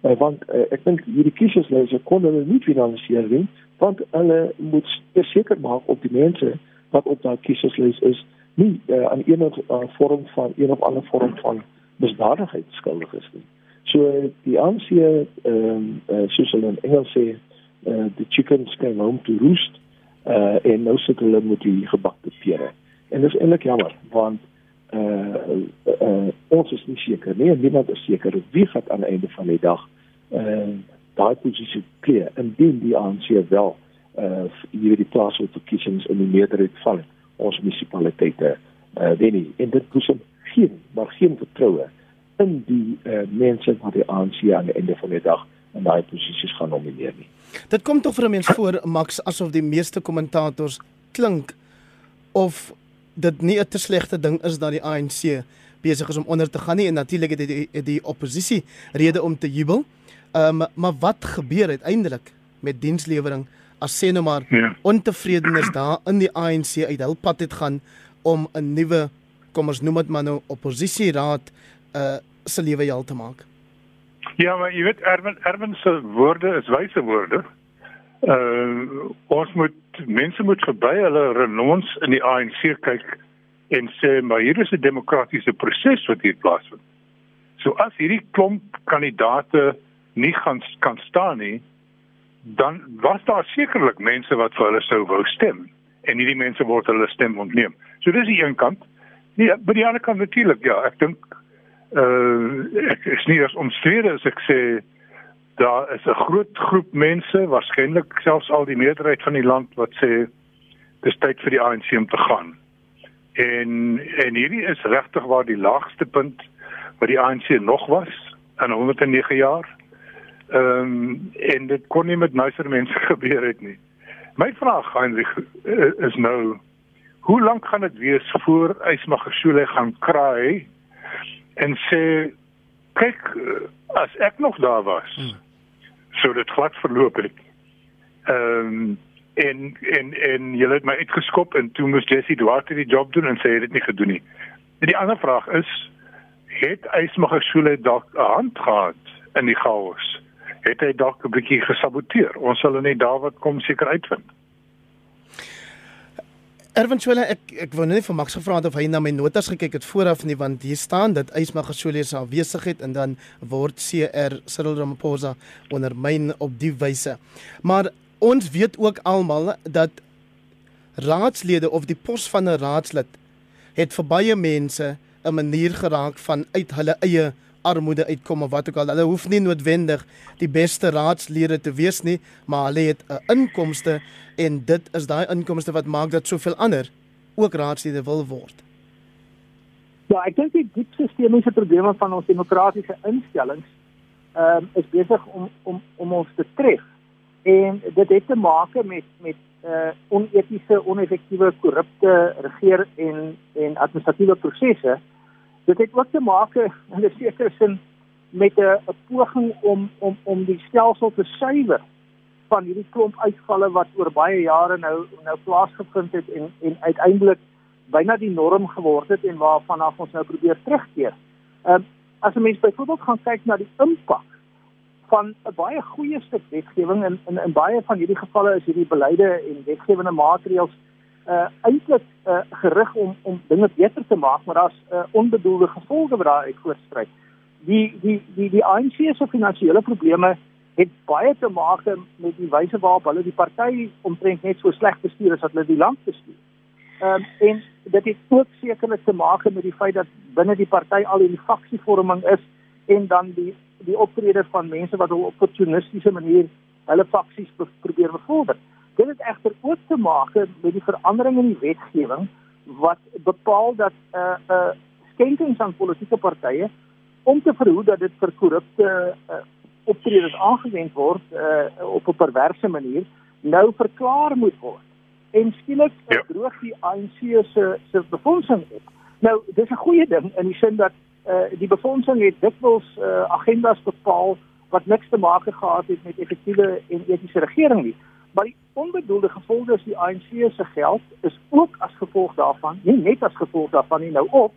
Uh, want uh, ek dink hierdie kieserslyse kon hulle nie finansier nie want hulle moet seker maak op die mense wat op daai kieserslys is nie uh, aan enige uh, vorm van of ander vorm van misdadigheid skuldig is nie. So die ANC ehm um, uh, soos hulle in Engels sê uh, the chickens came home to roost uh, en nou sit hulle met die gebakte pere. En dis eintlik jammer want uh, uh ons is nie seker nie niemand is seker wie gaan aan die einde van die dag uh daai posisie kleer indien die ANC wel uh hier die plaaslike verkiesings in die meerderheid van ons munisipaliteite uh wen nie en dit boesem geen maar geen vertroue in die uh mense wat die ANC aan die einde van die dag in daai posisies gaan nomineer nie. Dit kom tog vir 'n mens voor Max asof die meeste kommentators klink of dit nie 'n te slegte ding is dat die ANC besig is om onder te gaan nie en natuurlik het die, die, die oppositie rede om te jubel. Ehm um, maar wat gebeur uiteindelik met dienslewering as sê nou maar ja. ontevredenes daar in die ANC uit hul pad het gaan om 'n nuwe kom ons noem dit maar nou oppositieraad uh se lewe heel te maak. Ja, maar jy weet Erwin Erwin se woorde is wyse woorde uh ons moet mense moet verby hulle renons in die ANC kyk en sê maar hier is 'n demokratiese proses wat hier plaasvind. So as hierdie klomp kandidate nie gaan kan staan nie, dan was daar sekerlik mense wat vir hulle sou wou stem en hierdie mense word hulle stem ontneem. So dis die een kant. Nee, by die ander kant natuurlik ja, ek dink uh ek is nie as omstrede as ek sê daar is 'n groot groep mense, waarskynlik selfs al die meerderheid van die land wat sê dis tyd vir die ANC om te gaan. En en hierdie is regtig waar die laagste punt wat die ANC nog was in 109 jaar. Ehm um, en dit kon nie met nicer mense gebeur het nie. My vraag Heinrich is nou hoe lank gaan dit wees voor Ysmagashule gaan kraai en sê kyk as ek nog daar was hmm. so dit glad verloop het. Ehm um, en en en jy het my uitgeskop en toe moes Jessie Duarte die job doen en sê hy het dit nie gedoen nie. En die ander vraag is het Ysmagashule dalk 'n hand gehad in die chaos? Het hy dalk 'n bietjie gesaboteer? Ons sal net daar wat kom seker uitvind. Erwin Swela ek ek wou net vir Max gevra het of hy na my notas gekyk het vooraf nie want hier staan dat Ysma Gasoli se afwesigheid en dan word CR Cyril Ramaphosa ondermyn op die wyse. Maar ons weet ook almal dat raadslede of die pos van 'n raadslid het vir baie mense 'n manier geraak van uit hulle eie armoede uitkom of wat ook al. Hulle hoef nie noodwendig die beste raadslede te wees nie, maar hulle het 'n inkomste en dit is daai inkomste wat maak dat soveel ander ook raadslede wil word. Ja, ek dink die diep sistemiese probleme van ons demokratiese instellings ehm um, is besig om om om ons te tref. En dit het te maak met met uh onetiese, oneffektiewe, korrupte regeer en en administratiewe prosesse Dit het ook te maak in 'n sekere sin met 'n 'n poging om om om die stelsel te suiwer van hierdie klomp uitvalle wat oor baie jare nou nou plaasgevind het en en uiteindelik byna die norm geword het en waarvan af ons nou probeer terugkeer. Ehm uh, as 'n mens byvoorbeeld gaan kyk na die impak van 'n baie goeie stuk wetgewing in in in baie van hierdie gevalle is hierdie beleide en wetgewende maatreëls uh eintlik uh gerig om om dinge beter te maak, maar daar's uh onbedoelde gevolge wat daar uit voortspruit. Die die die die ANC se finansiële probleme het baie te maak met die wyse waarop hulle die party omtrent net so sleg bestuur as wat hulle die land bestuur. Ehm um, en dit het ook sekerlik te maak met die feit dat binne die party al hierdie faksievorming is en dan die die optrede van mense wat op 'n opportunistiese manier hulle faksies probeer bevorder. Dit het egter ook te maak met die verandering in die wetgewing wat bepaal dat 'n uh, 'n uh, skenkings aan politieke partye om te verhoed dat dit vir korrupte uh, optredes aangewend word uh, op 'n perverse manier nou verklaar moet word. En skielik ja. droog die ANC se se befondsing op. Nou, dis 'n goeie ding in die sin dat uh, die befondsing het dikwels uh, agendas bepaal wat niks te maak gehad het met effektiewe en etiese regering nie. Maar die onbedoelde gevolge is die ANC se geld is ook as gevolg daarvan, nie net as gevolg daarvan nie nou op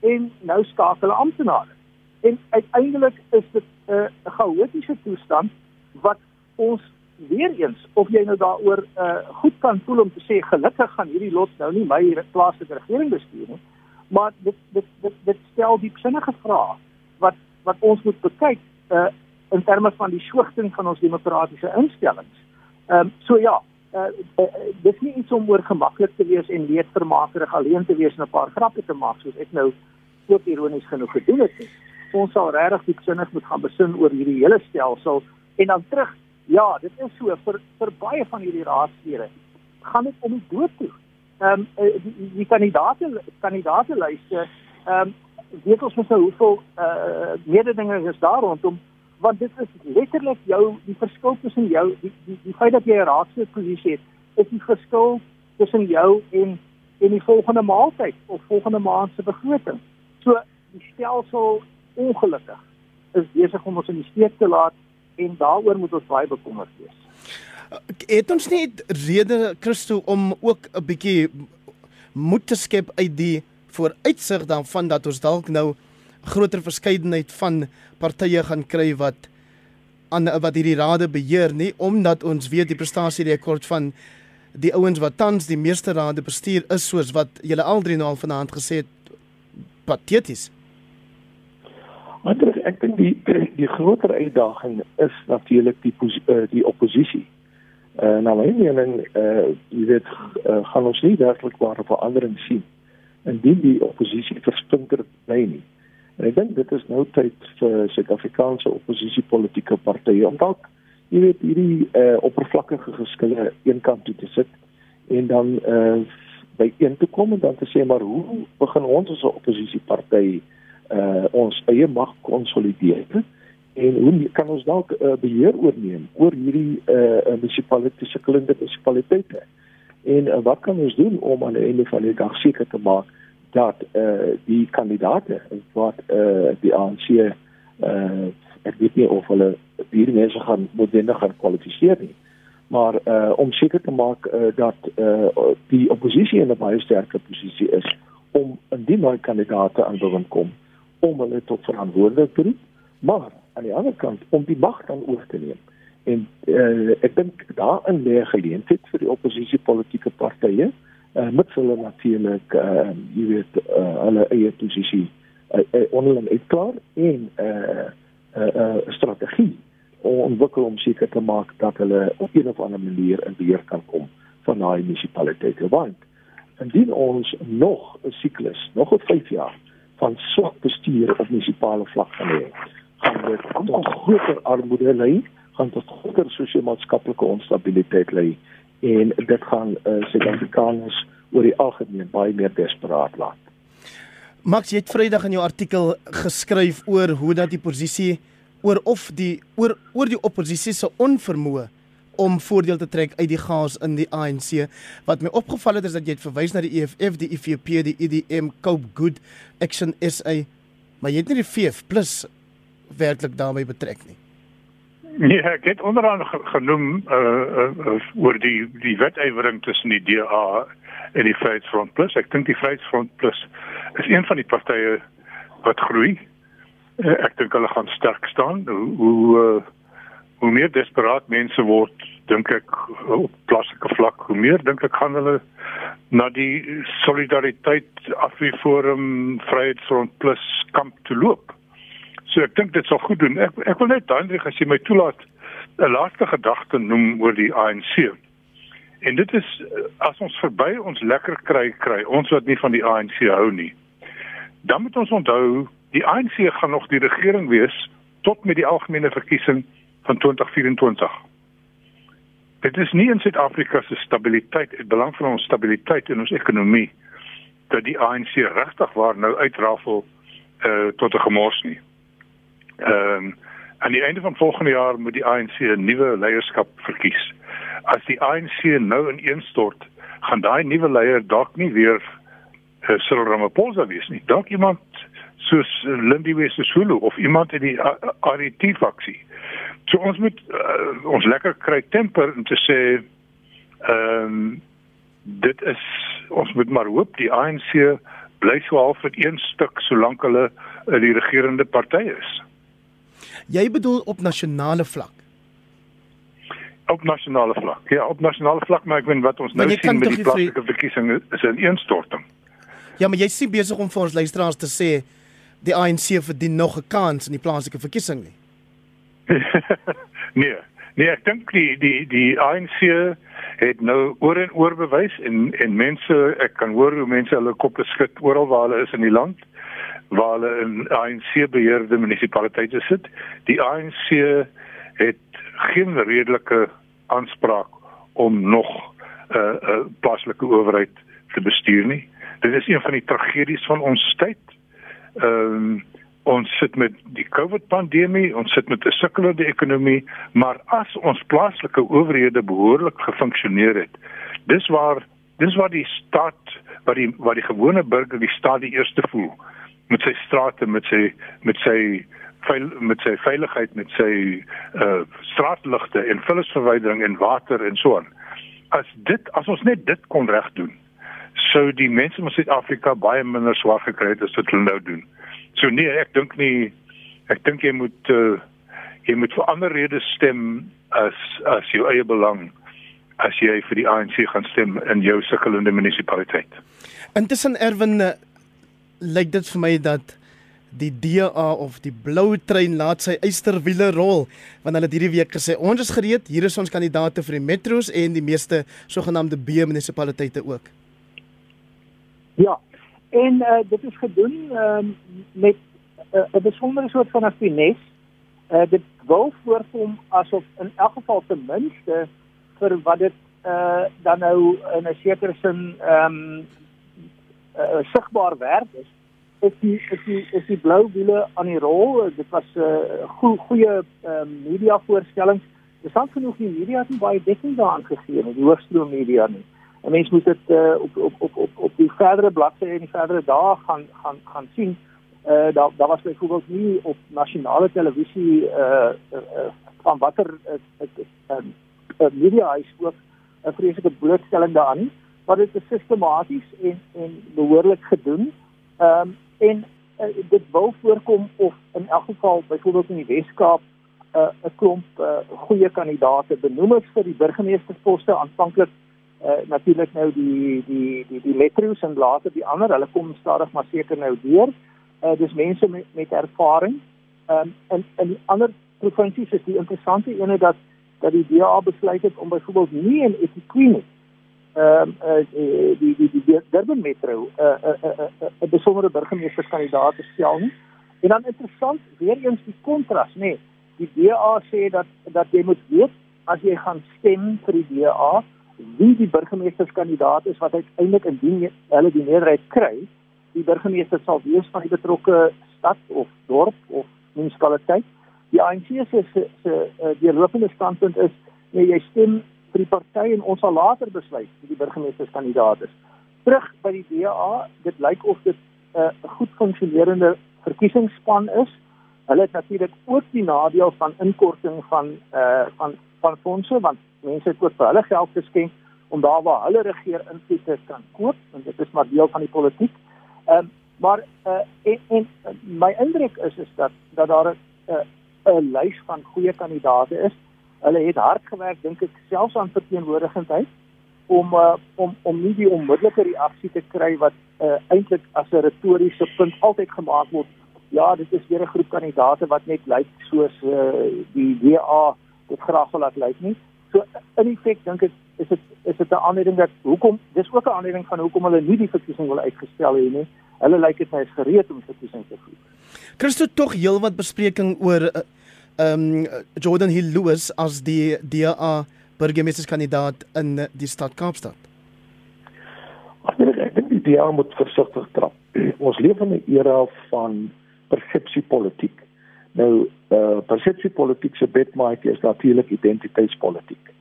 en nou skakel hulle amptenare. En uiteindelik is dit 'n uh, chaotiese toestand wat ons weer eens of jy nou daaroor uh, goed kan voel om te sê gelukkig gaan hierdie lot nou nie my plaaslike regering bestuur nie, maar dit dit dit, dit stel diepsinnige vrae wat wat ons moet bekyk uh, in terme van die swigting van ons demokratiese instellings. Ehm um, so ja, uh, uh, dis nie iets om oor gemaklik te wees en leedvermakerig alleen te wees en 'n paar grappe te maak soos ek nou ook ironies genoeg gedoen het. Ons sal regtig diepsinnig moet gaan besin oor hierdie hele stelsel en dan terug. Ja, dit is so vir vir baie van hierdie raadslede gaan dit om die dood toe. Ehm um, die, die kandidaate kandidaate lyste ehm um, weet ons mos nou hoeveel eh uh, mededingers is daar rondom want dit is letterlik jou die verskil tussen jou die die, die feit dat jy 'n raadsposisie het is die verskil tussen jou en en die volgende maaltyd of volgende maand se begroting. So die stelsel ongelukkig is besig om ons in die steek te laat en daaroor moet ons baie bekommerd wees. Het ons net rede Christo om ook 'n bietjie moed te skep uit die vooruitsig dan van dat ons dalk nou groter verskeidenheid van partye gaan kry wat aan wat hierdie rade beheer nie omdat ons weet die prestasie rekord van die ouens wat tans die meeste rade bestuur is soos wat julle al drie nou al vanaand gesê het pateties. Maar ek dink die die groter uitdaging is natuurlik die eh, die oppositie. Uh, nou mening uh, weet uh, gaan ons nie werklik ware verandering sien indien die oppositie versplinter bly nie. Ek dink dit is nou tyd vir Suid-Afrikaanse oppositiepolitiese partye om dalk jy weet hierdie uh, oppervlakkige geskille eenkant toe te sit en dan uh, by een te kom en dan te sê maar hoe begin ons as 'n oppositieparty uh, ons eie mag konsolideer en hoe kan ons dalk uh, beheer oorneem oor hierdie uh, munisipaliteite sukkelende munisipaliteite? En uh, wat kan ons doen om aan die einde van die dag seker te maak dat uh, die kandidaate wat uh, die ANC uh, ek weet nie of hulle hierdie mense gaan noodwendig gaan kwalifiseer nie maar uh, om seker te maak uh, dat uh, die oppositie in 'n baie sterker posisie is om indien daai kandidaate aan bewind kom om hulle tot verantwoordelik te roep maar aan die ander kant om die mag dan oor te neem. En uh, ek dink daarin lê geleentheid vir die oppositiepolitiese partye uh, met hulle natuurlik uh, jy weet uh, hulle eie posisie uh, uh, onderling uitklaar en 'n uh, uh, uh, strategie ontwikkel om seker te maak dat hulle op een of ander manier in beheer kan kom van daai munisipaliteite. Want indien ons nog 'n siklus nog op 5 jaar van swak bestuur op munisipale vlak gaan hê gaan dit tot groter armoede lei gaan tot groter sosio-maatskaplike onstabiliteit lei en dit gaan uh, Suid-Afrikaners oor die algemeen baie meer desperaat laat Max jy het Vrydag in jou artikel geskryf oor hoe dat die posisie oor of die oor oor die oppositie se onvermoë om voordeel te trek uit die chaos in die ANC. Wat my opgeval het is dat jy het verwys na die EFF, die IFP, die EDM, Cope Good Action SA, maar jy het nie die VF werklik daarmee betrek nie. Nee, ek het onderaan genoem uh, uh, oor die die wetywering tussen die DA en die Vryheidsfront Plus. Ek dink die Vryheidsfront Plus is een van die partye wat groei. Uh, ek dink hulle gaan sterk staan. Hoe hoe, uh, hoe meer desperaat mense word dink ek op plaaslike vlak hoe meer dink ek gaan hulle na die solidariteit afweerforum vryheidsfront plus kamp toe loop so ek dink dit sal goed doen ek ek wil net Hendrik as jy my toelaat 'n laaste gedagte noem oor die ANC en dit is as ons verby ons lekker kry kry ons wat nie van die ANC hou nie dan moet ons onthou die ANC gaan nog die regering wees tot met die algemene verkiesing van 2024. Dit is nie in Suid-Afrika se stabiliteit, dit belang vir ons stabiliteit in ons ekonomie dat die ANC regtig waar nou uitrafel uh tot 'n gemors nie. Ehm um, aan die einde van volgende jaar moet die ANC 'n nuwe leierskap verkies. As die ANC nou ineenstort, gaan daai nuwe leier dalk nie weer uh, Cyril Ramaphosa wees nie. Dalk iemand soos Lindiwe Sisulu of iemand in die RET faksie. So ons moet uh, ons lekker kry temper om te sê ehm um, dit is ons moet maar hoop die ANC bly so half met een stuk solank hulle uh, die regerende party is. Jy bedoel op nasionale vlak? Op nasionale vlak. Ja, op nasionale vlak maar ek weet wat ons nou sien met die plaaslike verkiesing is 'n ineenstorting. Ja, maar jy's nie besig om vir ons luisteraars te sê die ANC verdien nog 'n kans in die plaaslike verkiesing nie. nee, nee, ek dink die die die ANC het nou oor en oor bewys en en mense, ek kan hoor hoe mense hulle koppe skud oral waar hulle is in die land waar hulle in ANC beheerde munisipaliteite sit. Die ANC het geen redelike aanspraak om nog 'n uh, uh, plaaslike owerheid te bestuur nie. Dit is een van die tragedies van ons tyd ehm um, ons sit met die COVID pandemie, ons sit met 'n sukkelende ekonomie, maar as ons plaaslike owerhede behoorlik gefunksioneer het, dis waar dis waar die staat wat die wat die gewone burger die staat die eerste voel met sy strate met sy met sy veil met sy veiligheid met sy uh straatligte en vullisverwydering en water en so aan. As dit as ons net dit kon reg doen, sou die mense in Suid-Afrika baie minder swaar gekry het as wat hulle nou doen. So nee, ek dink nie ek dink jy moet uh, jy moet vir ander redes stem as as jou eie belang as jy vir die ANC gaan stem in jou sukkelende munisipaliteit. Intussen Erwin uh, lyk dit vir my dat die DA of die blou trein laat sy eysterwiele rol want hulle het hierdie week gesê ons is gereed hier is ons kandidaate vir die metros en die meeste sogenaamde B munisipaliteite ook. Ja. En uh, dit is gedoen um, met 'n uh, besondere soort van 'n finesse. Uh, dit wil voorkom asof in elk geval ten minste vir wat dit uh, dan nou in 'n sekere sin ehm um, uh, sigbaar werd is is die is die is die blou wiele aan die rol. Dit was 'n uh, goeie goeie uh, media voorstelling. Dis dan genoeg die media het baie dekking daaraan gegee, die hoofstroom media nie. 'n Mens moet dit uh, op, op op op op die verdere bladsye en die verdere dae gaan gaan gaan sien. Uh daar daar was byvoorbeeld nie op nasionale televisie uh, uh, uh van watter uh, uh, uh, uh, media huis ook 'n vreeslike blootstelling daaraan nie, maar dit is sistematies en en behoorlik gedoen. Ehm um, en uh, dit wil voorkom of in elk geval byvoorbeeld in die Weskaap 'n uh, 'n klomp uh, goeie kandidaate benoem is vir die burgemeestersposte aanvanklik uh, natuurlik nou die die die die metros en later die ander hulle kom stadig maar seker nou deur. Uh, dis mense met met ervaring. Ehm um, en in die ander provinsies is die interessante ene dat dat die DA besluit het om byvoorbeeld nie in Etiquette ehm um, uh, die die die Durban Metro 'n uh, 'n uh, 'n uh, uh, uh, besondere burgemeesterskandidaat te stel nie. En dan interessant weer eens die kontras, nê. Nee, die DA sê dat dat jy moet weet as jy gaan stem vir die DA wie die burgemeesterskandidaat is wat uiteindelik indien hulle die meerderheid kry, die burgemeester sal wees van die betrokke stad of dorp of munisipaliteit. Die ANC se se se uh, die lopende standpunt is nee, jy stem vir die party en ons sal later besluit wie die burgemeesterskandidaat is. Terug by die DA, dit lyk of dit eh, 'n uh, goed funksionerende verkiesingsspan is. Hulle het natuurlik ook die nadeel van inkorting van eh uh, van van fondse want mense het ook vir hulle geld geskenk om daar waar hulle regeer invloed te kan koop en dit is maar deel van die politiek. Ehm uh, maar eh uh, en, en my indruk is is dat dat daar 'n uh, 'n lys van goeie kandidaate is hulle het hard gewerk dink ek selfs aan verteenwoordigingheid om uh, om om nie die onmiddellike reaksie te kry wat uh, eintlik as 'n retoriese punt altyd gemaak word ja dit is weer 'n groep kandidate wat net lyk soos uh, die DA dit graag wil laat lyk nie. So in feite dink ek is dit is dit 'n aanleiding dat hoekom dis ook 'n aanleiding van hoekom hulle nie die verkiesing wil uitgestel hê nie. Hulle lyk dit hy is gereed om verkiesing te voer. Christo tog heelwat bespreking oor uh, um, Jordan Hill Lewis as die DA burgemeesterskandidaat in die stad Kaapstad. Ek dink ek dink die DA moet versigtig trap. Ons leef in 'n era van persepsiepolitiek. Nou uh, persepsiepolitiek se bedmaatjie is natuurlik identiteitspolitiek.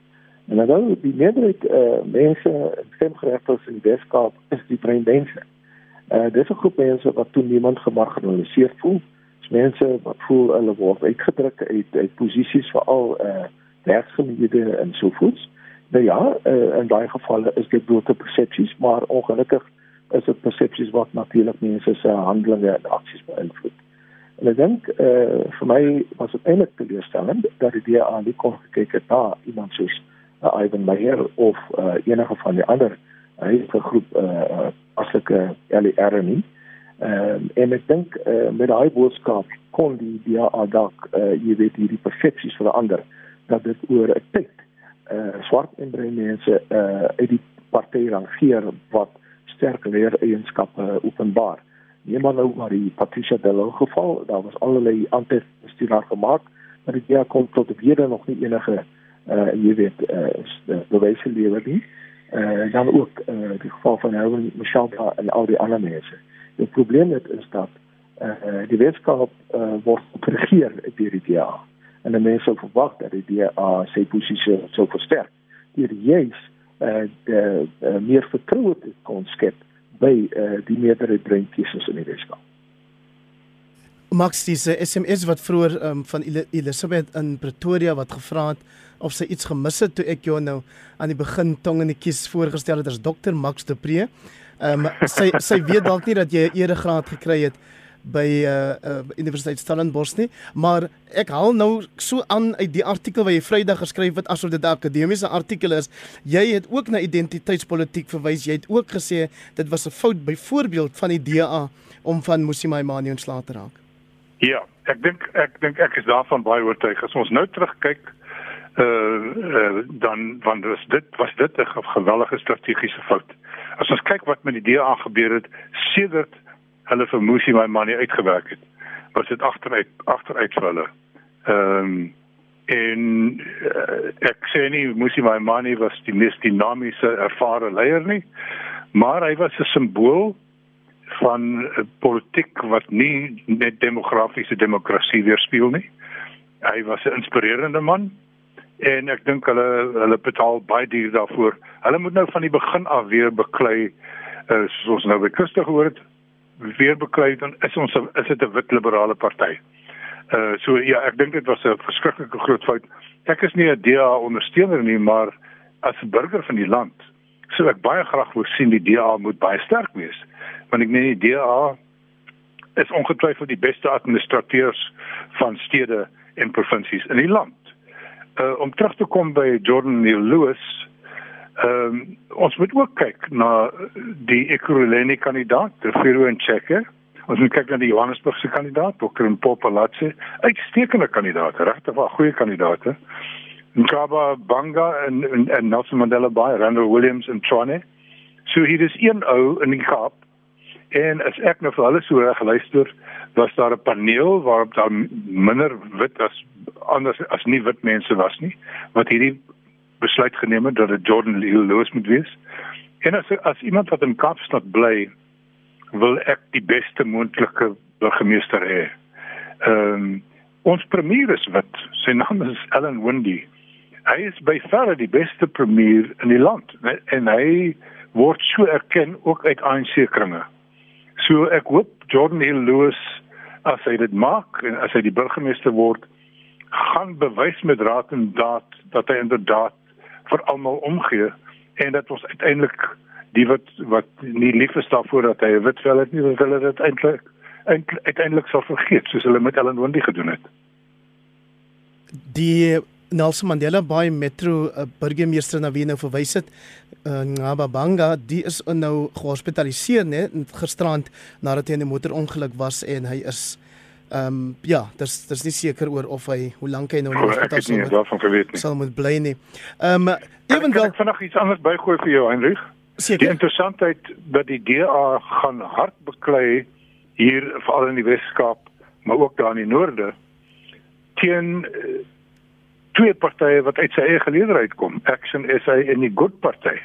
En nou die meerderheid uh, mense stemgeregtes in Weskaap is die brein mense. Uh, dis 'n groep mense wat toe niemand gemarginaliseer voel mense wat voel hulle word uitgedruk uit uit posisies veral eh uh, werksgeleenthede en so voort. Nou ja, uh, in daai gevalle is dit blote persepsies, maar ongelukkig is dit persepsies wat natuurlik mense se handelinge en aksies beïnvloed. En ek dink eh uh, vir my was dit eintlik teleurstellend dat die DA nie kon gekyk het na iemand soos uh, Ivan Meyer of uh, enige van die ander hy het 'n groep eh uh, aslike LER nie. Ehm um, en ek dink uh, met daai boodskap kon die DA dalk uh, jy weet hierdie persepsies verander dat dit oor 'n tyd eh uh, swart en bruin mense eh uh, uit die party rangeer wat sterk leer eienskappe uh, openbaar. Neem maar nou maar die Patricia Dello geval, daar was allerlei anti-bestuur gemaak, maar die DA kon tot hede nog nie enige eh uh, jy weet eh uh, bewyse lewer nie. Eh uh, dan ook eh uh, die geval van Helen Michelle en al die ander mense. Die probleem net is dat eh uh, die wetenskap uh, word geregeer deur die DA en die mense verwag dat die DA sy posisie sou versterk. Deur juis eh uh, die uh, meer vertroue kon skep by eh uh, die meerderheid breintjies in die wetenskap. Max dis SMS wat vroeër um, van Elisabeth in Pretoria wat gevra het of sy iets gemis het toe ek jou nou aan die begin tong in die kies voorgestel het as dokter Max de Pre. Ehm um, sy sy weet dalk nie dat jy 'n eregraad gekry het by uh, uh Universiteit Stellenbosch nie, maar ek haal nou so aan uit die artikel wat jy Vrydag geskryf het asof dit 'n akademiese artikel is. Jy het ook na identiteitspolitiek verwys. Jy het ook gesê dit was 'n fout byvoorbeeld van die DA om van Musimai ontslae te raak. Ja, ek dink ek dink ek is daarvan baie oortuig. As ons nou terugkyk uh, uh dan want was dit was dit 'n gewellige strategiese fout. As ons kyk wat met die DA gebeur het sedert hulle vir Musi my manie uitgewerk het. was dit agteruit agteruit vir hulle. Ehm um, en uh, ek sê nie Musi Maimane was die mees dinamiese ervare leier nie, maar hy was 'n simbool van politiek wat nie net demografiese demokrasie weerspieël nie. Hy was 'n inspirerende man en ek dink hulle hulle betaal baie duur daarvoor. Hulle moet nou van die begin af weer beklei uh, soos ons nou by Christus gehoor het, weer beklei dan is ons is dit 'n wit liberale party. Uh so ja, ek dink dit was 'n verskriklike groot fout. Ek is nie 'n DA ondersteuner nie, maar as burger van die land sou ek baie graag wou sien die DA moet baie sterk wees. Want ek meen die DA is ongetwyfeld die beste administrateurs van stede en provinsies in die land. Uh om terug te kom by Jordan Neil Lewis, ehm um, ons moet ook kyk na die Ekurhuleni kandidaat, die Firo en Checker. Ons moet kyk na die Johannesburgse kandidaat, Dr. Mpopalatse, uitstekende kandidaat, regtig 'n goeie kandidaat. Nkaba Banga en, en en Nelson Mandela Bay, Randall Williams en Tshwane. So hier is een ou in die Kaap en as ek nou vir hulle so reg luister, was daar 'n paneel waarop daar minder wit as anders as nie wit mense was nie wat hierdie besluit geneem het dat dit Jordan Lewis moet wees. En as as iemand wat in Kaapstad bly, wil ek die beste moontlike burgemeester hê. Ehm um, ons premier is wit. Sy naam is Ellen Wendy. Hy is by verre die beste premier in die land en hy word so erken ook uit ANC kringe. So ek hoop Jordan Hill Lewis as hy dit maak en as hy die burgemeester word, gaan bewys met raad en daad dat hy inderdaad vir almal omgee en dat ons uiteindelik die wat wat nie lief is daarvoor dat hy 'n wit vel het nie, dat hulle dit eintlik uiteindelik sal vergeet soos hulle met Ellen Wendy gedoen het. Die Nelson Mandela Bay Metro uh, burgemeester na wie nou verwys het, uh, Ngababanga, die is nou gehospitaliseer net gisterand nadat hy in 'n motorongeluk was en hy is ehm um, ja, dis dis nie seker oor of hy hoe lank hy nou in die hospitaal sal moet sal moet bly nie. Ehm um, ewenwel ek vanaand iets anders bygooi vir jou Heinrich. Seker. Die interessantheid dat die DA gaan hard beklei hier veral in die Weskaap, maar ook daar in die noorde teen uh, twee partye wat uit sy eie geleedheid kom, Action SA en die Good Party.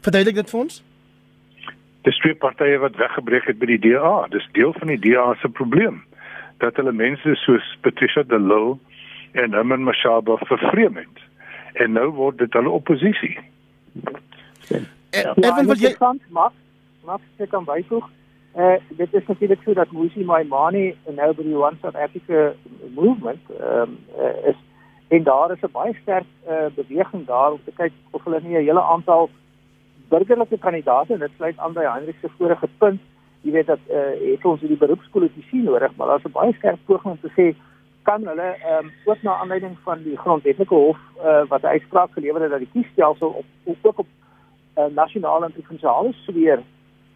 Verduidelik dit vir ons? Dis twee partye wat weggebreek het by die DA. Dis deel van die DA se probleem dat hulle mense soos Patricia de Lille en Herman Mashaba vervreem het. En nou word dit hulle oppositie. Ja, Erwin wil jy mag mag ek kan byvoeg? Uh, dit is natuurlik so dat Musi Maimane nou by die One South Africa movement um, uh, is en daar is 'n baie sterk uh, beweging daar om te kyk of hulle nie 'n hele aantal burgerlike kandidaate en dit sluit aan by Hendrik se vorige punt. Jy weet dat uh, het ons hierdie beroepspolitisie nodig maar daar's 'n baie sterk poging om te sê kan hulle um, ook na aanleiding van die grondwetlike hof uh, wat 'n uitspraak gelewer het dat die kiesstelsel op, ook op uh, nasionale en provinsiale sfeer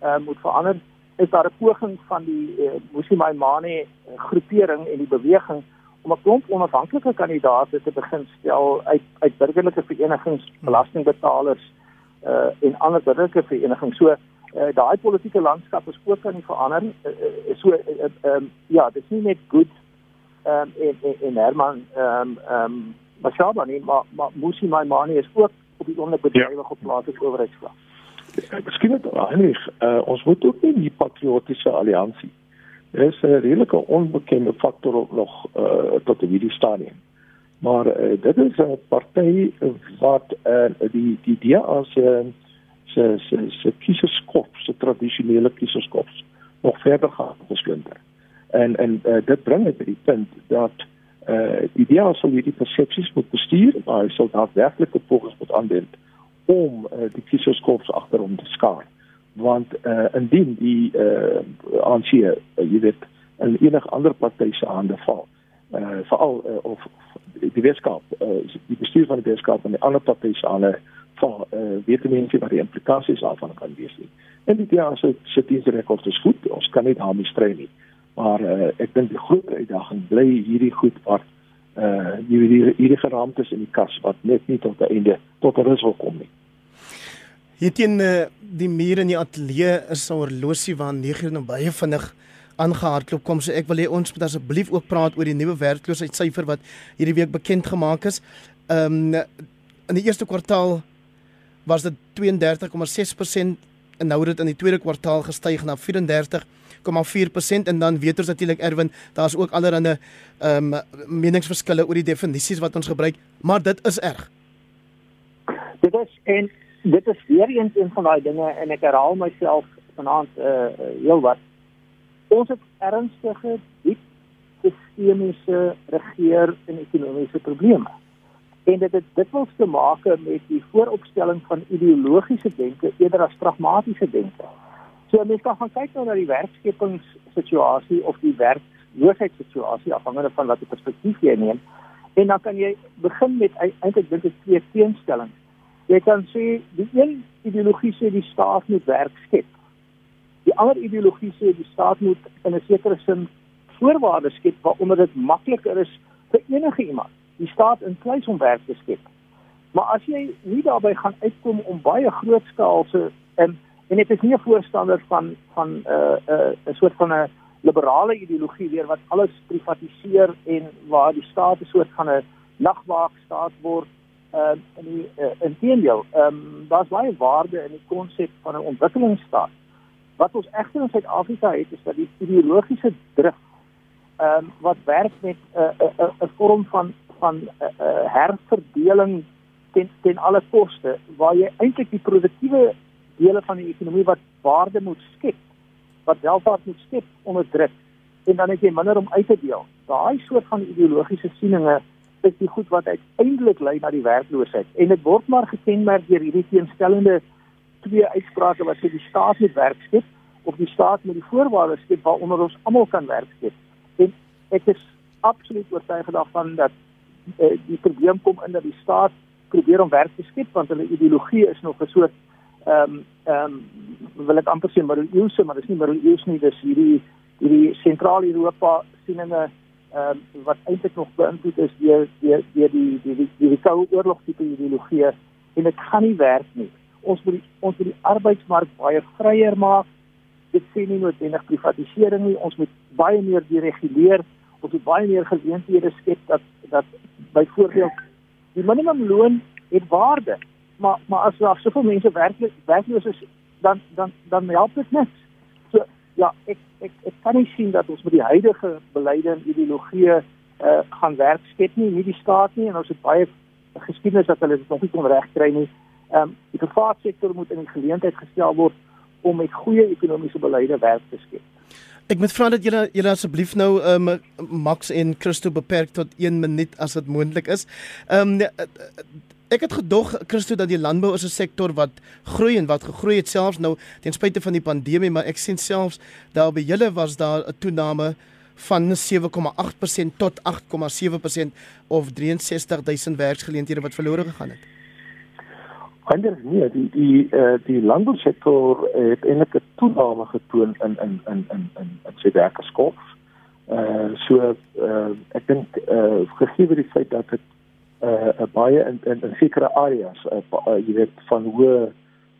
uh, moet verander is daar 'n poging van die uh, Musimai Mane eh, groepering en die beweging om 'n klomp onafhanklike kandidaate te begin stel uit uit burgerlike verenigings, belastingbetalers uh en ander burgerlike verenigings. So uh, daai politieke landskap is ook aan die verander. Uh, uh, so ehm uh, um, ja, dit is nie net goed ehm um, en, en en Herman ehm um, ehm um, Mashaba nie, maar maar Musimai Mane is ook op die oomblik bedrywig op plaaslike owerheidsvlak. Miskien het Heinrich, uh, ons moet ook nie die patriotiese alliansie. Dit is 'n redelike onbekende faktor nog uh, tot die hierdie stadium. Maar uh, dit is 'n party wat uh, die die DA se se se se kieserskop, se tradisionele kieserskop nog verder gaan besplinter. En en uh, dit bring dit by die punt dat uh die DA sal hierdie persepsies moet bestuur, maar hy sal daadwerklik 'n poging moet aanwend om uh, die kieserskorps agter hom te skaar want uh, indien die uh, ANC uh, jy weet in enige ander party se hande val uh, veral uh, of die Weskaap uh, die bestuur van die Weskaap en die ander party se hande val uh, weet mense wat die implikasies daarvan kan wees nie en die DA se se dienstrekord is goed ons kan nie daarmee stry nie maar uh, ek dink die groot uitdaging bly hierdie goed wat uh hierdie hierdie geraamtes in die kas wat net nie tot 'n einde tot 'n wil kom nie. Hier teen uh, die muur in die ateljee is 'n horlosie waar 9 uur nou baie vinnig aangehardloop kom. So ek wil hê ons moet asseblief ook praat oor die nuwe werkloosheidssyfer wat hierdie week bekend gemaak is. Ehm um, in die eerste kwartaal was dit 32,6% en nou het dit in die tweede kwartaal gestyg na 34,4% en dan weet ons natuurlik Erwin, daar's ook allerlei ehm um, meningsverskille oor die definisies wat ons gebruik, maar dit is erg. Dit is en dit is weer eens een van daai dinge en ek herhaal myself vanaand uh, heel wat. Ons het ernstige diep sistemiese regeer en ekonomiese probleme en dit het dikwels te maak met die vooropstelling van ideologiese denke eerder as pragmatiese denke. So mens kan gaan kyk nou na die werkskepingssituasie of die werkloosheidssituasie afhangende van watter perspektief jy neem en dan kan jy begin met eintlik dink ek twee teenstellings. Jy kan sê die een ideologie sê die staat moet werk skep. Die ander ideologie sê die staat moet in 'n sekere sin voorwaardes skep waaronder dit makliker is vir enige iemand die staat in pleis om werk te skep. Maar as jy nie daarbey gaan uitkom om baie grootskaalse en en ek is nie 'n voorstander van van 'n uh, 'n uh, 'n soort van 'n liberale ideologie weer wat alles privatiseer en waar die staat 'n soort van 'n nagwaakstaat word uh in die uh, inteendeel. Ehm um, daar's baie waarde in die konsep van 'n ontwikkelingsstaat. Wat ons egter in Suid-Afrika het is dat die ideologiese drif ehm um, wat werk met 'n uh, 'n uh, 'n uh, vorm van van 'n uh, uh, herverdeling ten ten alle koste waar jy eintlik die produktiewe dele van die ekonomie wat waarde moet skep, wat welvaart moet skep onderdruk en dan het jy minder om uit te deel. Daai soort van ideologiese sieninge is die goed wat uiteindelik lei na die werkloosheid en dit word maar gekenmerk deur hierdie teenstellende twee uitsprake wat sê die staat moet werk skep of die staat moet die voorwaardes skep waaronder ons almal kan werk skep. En ek is absoluut oortuig daarvan dat uh, die probleem kom in dat die staat probeer om werk te skep want hulle ideologie is nog 'n soort ehm um, ehm um, wil ek amper sê maar euse maar dis nie maar euse nie dis hierdie hierdie sentraal-Europa sieninge ehm um, wat eintlik nog beïnvloed is deur deur deur die die die die, die koue oorlog tipe ideologie en dit gaan nie werk nie ons moet die, ons moet die arbeidsmark baie vryer maak. Dit sê nie noodwendig privatisering nie. Ons moet baie meer dereguleer. Ons moet baie meer geleenthede skep dat dat byvoorbeeld die minimumloon het waarde, maar maar as daar soveel mense werklik werkloos is, dan dan dan help dit niks. So ja, ek ek ek kan nie sien dat ons met die huidige beleide en ideologieë uh, gaan werk skep nie, nie die staat nie. En ons het baie geskiedenis dat hulle dit nog nie kon regkry nie. Ehm um, die private sektor moet in die geleentheid gestel word om met goeie ekonomiese beleide werk te skep. Ek moet vra dat julle julle asseblief nou um, Max en Christo beperk tot 1 minuut as dit moontlik is. Ehm um, ek het gedog Christo dat die landbou is 'n sektor wat groei en wat gegroei het selfs nou ten spyte van die pandemie, maar ek sien selfs daar by julle was daar 'n toename van 7,8% tot 8,7% of 63000 werksgeleenthede wat verlore gegaan het. Anders nee, die die uh, die landbousektor het 'n toename getoon in in in in in in sy werkerskop. Eh uh, so uh, ek dink eh uh, gegee die feit dat dit eh uh, baie in in, in sekere areas uh, jy weet van hoë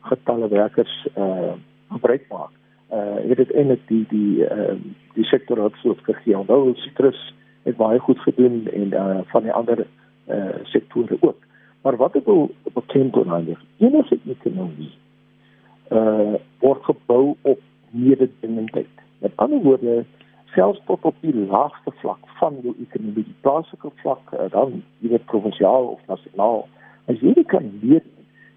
getalle werkers eh uh, gebruik maak. Eh uh, het dit eintlik die die eh uh, die sektor het so gegee. Nou sitrus het baie goed gedoen en uh, van die ander eh uh, sektore ook. Maar wat ek wil beklemtoon aan is, enige ekonomie uh word gebou op mededingendheid. Met ander woorde, selfs tot op die laagste vlak van jou ekonomie, die plaaslike vlak, uh, dan jy weet provinsiaal of nasionaal, as jy dit kan leer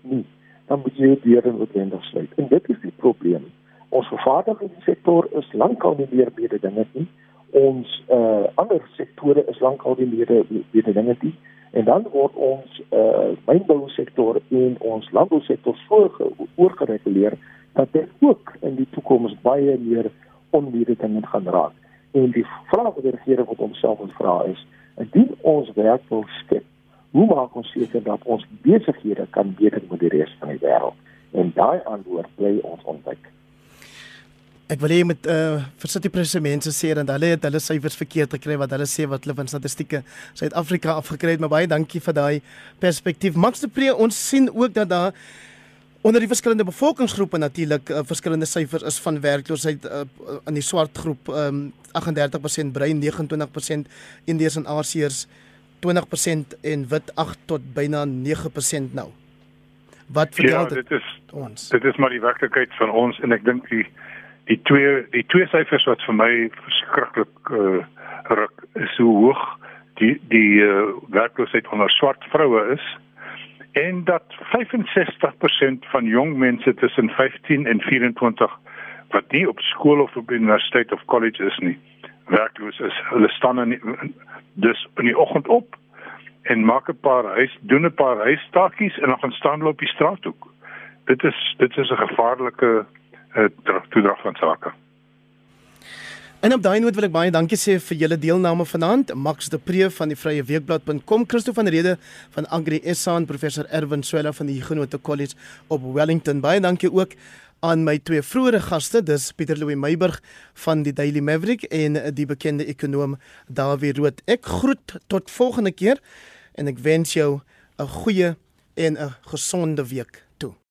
nie, dan moet jy weer in noodwendig sluit. En dit is die probleem. Ons vervaardigingssektor is lankal nie meer mededingend nie. Ons uh ander sektore is lankal nie meer mededingend nie en dan word ons uh mynbousektor en ons landbousektor so oorgereguleer dat dit ook in die toekoms baie meer onmededingend gaan raak. En die vraag wat die regering moet homself vra is, indien ons werk wil skep, hoe maak ons seker dat ons besighede kan beter met die res van die wêreld? En daai antwoord bly ons ontdek. Ek wil hê met eh uh, vir sit die presidente sê dat hulle het hulle syfers verkeerd gekry wat hulle sê wat hulle van statistieke Suid-Afrika afgekry het, maar baie dankie vir daai perspektief. Max de Pre, ons sien ook dat daar Onder die verskillende bevolkingsgroepe natuurlik uh, verskillende syfers is van werkloosheid uh, in die swart groep um, 38% bruin 29% Indiërs en Asiërs 20% en wit 8 tot byna 9% nou. Wat vertel ja, dit is ons? Dit is maar die werklikheid van ons en ek dink die die twee die twee syfers wat vir my verskriklik uh, ruk is hoe hoog die die uh, werkloosheid onder swart vroue is en dat 65% van jong mense tussen 15 en 24 wat nie op skool of op universiteit of college is nie werkloos is. Hulle staan in die, dus in die oggend op en maak 'n paar huis doen 'n paar huistaakies en dan gaan staan hulle op die straathoek. Dit is dit is 'n gevaarlike uh, toedrag van sake. En op daai noot wil ek baie dankie sê vir julle deelname vanaand. Max de Pre van die Vrye Weekblad.com, Christo van Rede van Agri SA en professor Erwin Swela van die Huguenot College op Wellington. Baie dankie ook aan my twee vroeëre gaste, dis Pieter Louw Meiburg van die Daily Maverick en die bekende ekonom Dawie Rood. Ek groet tot volgende keer en ek wens jou 'n goeie en 'n gesonde week.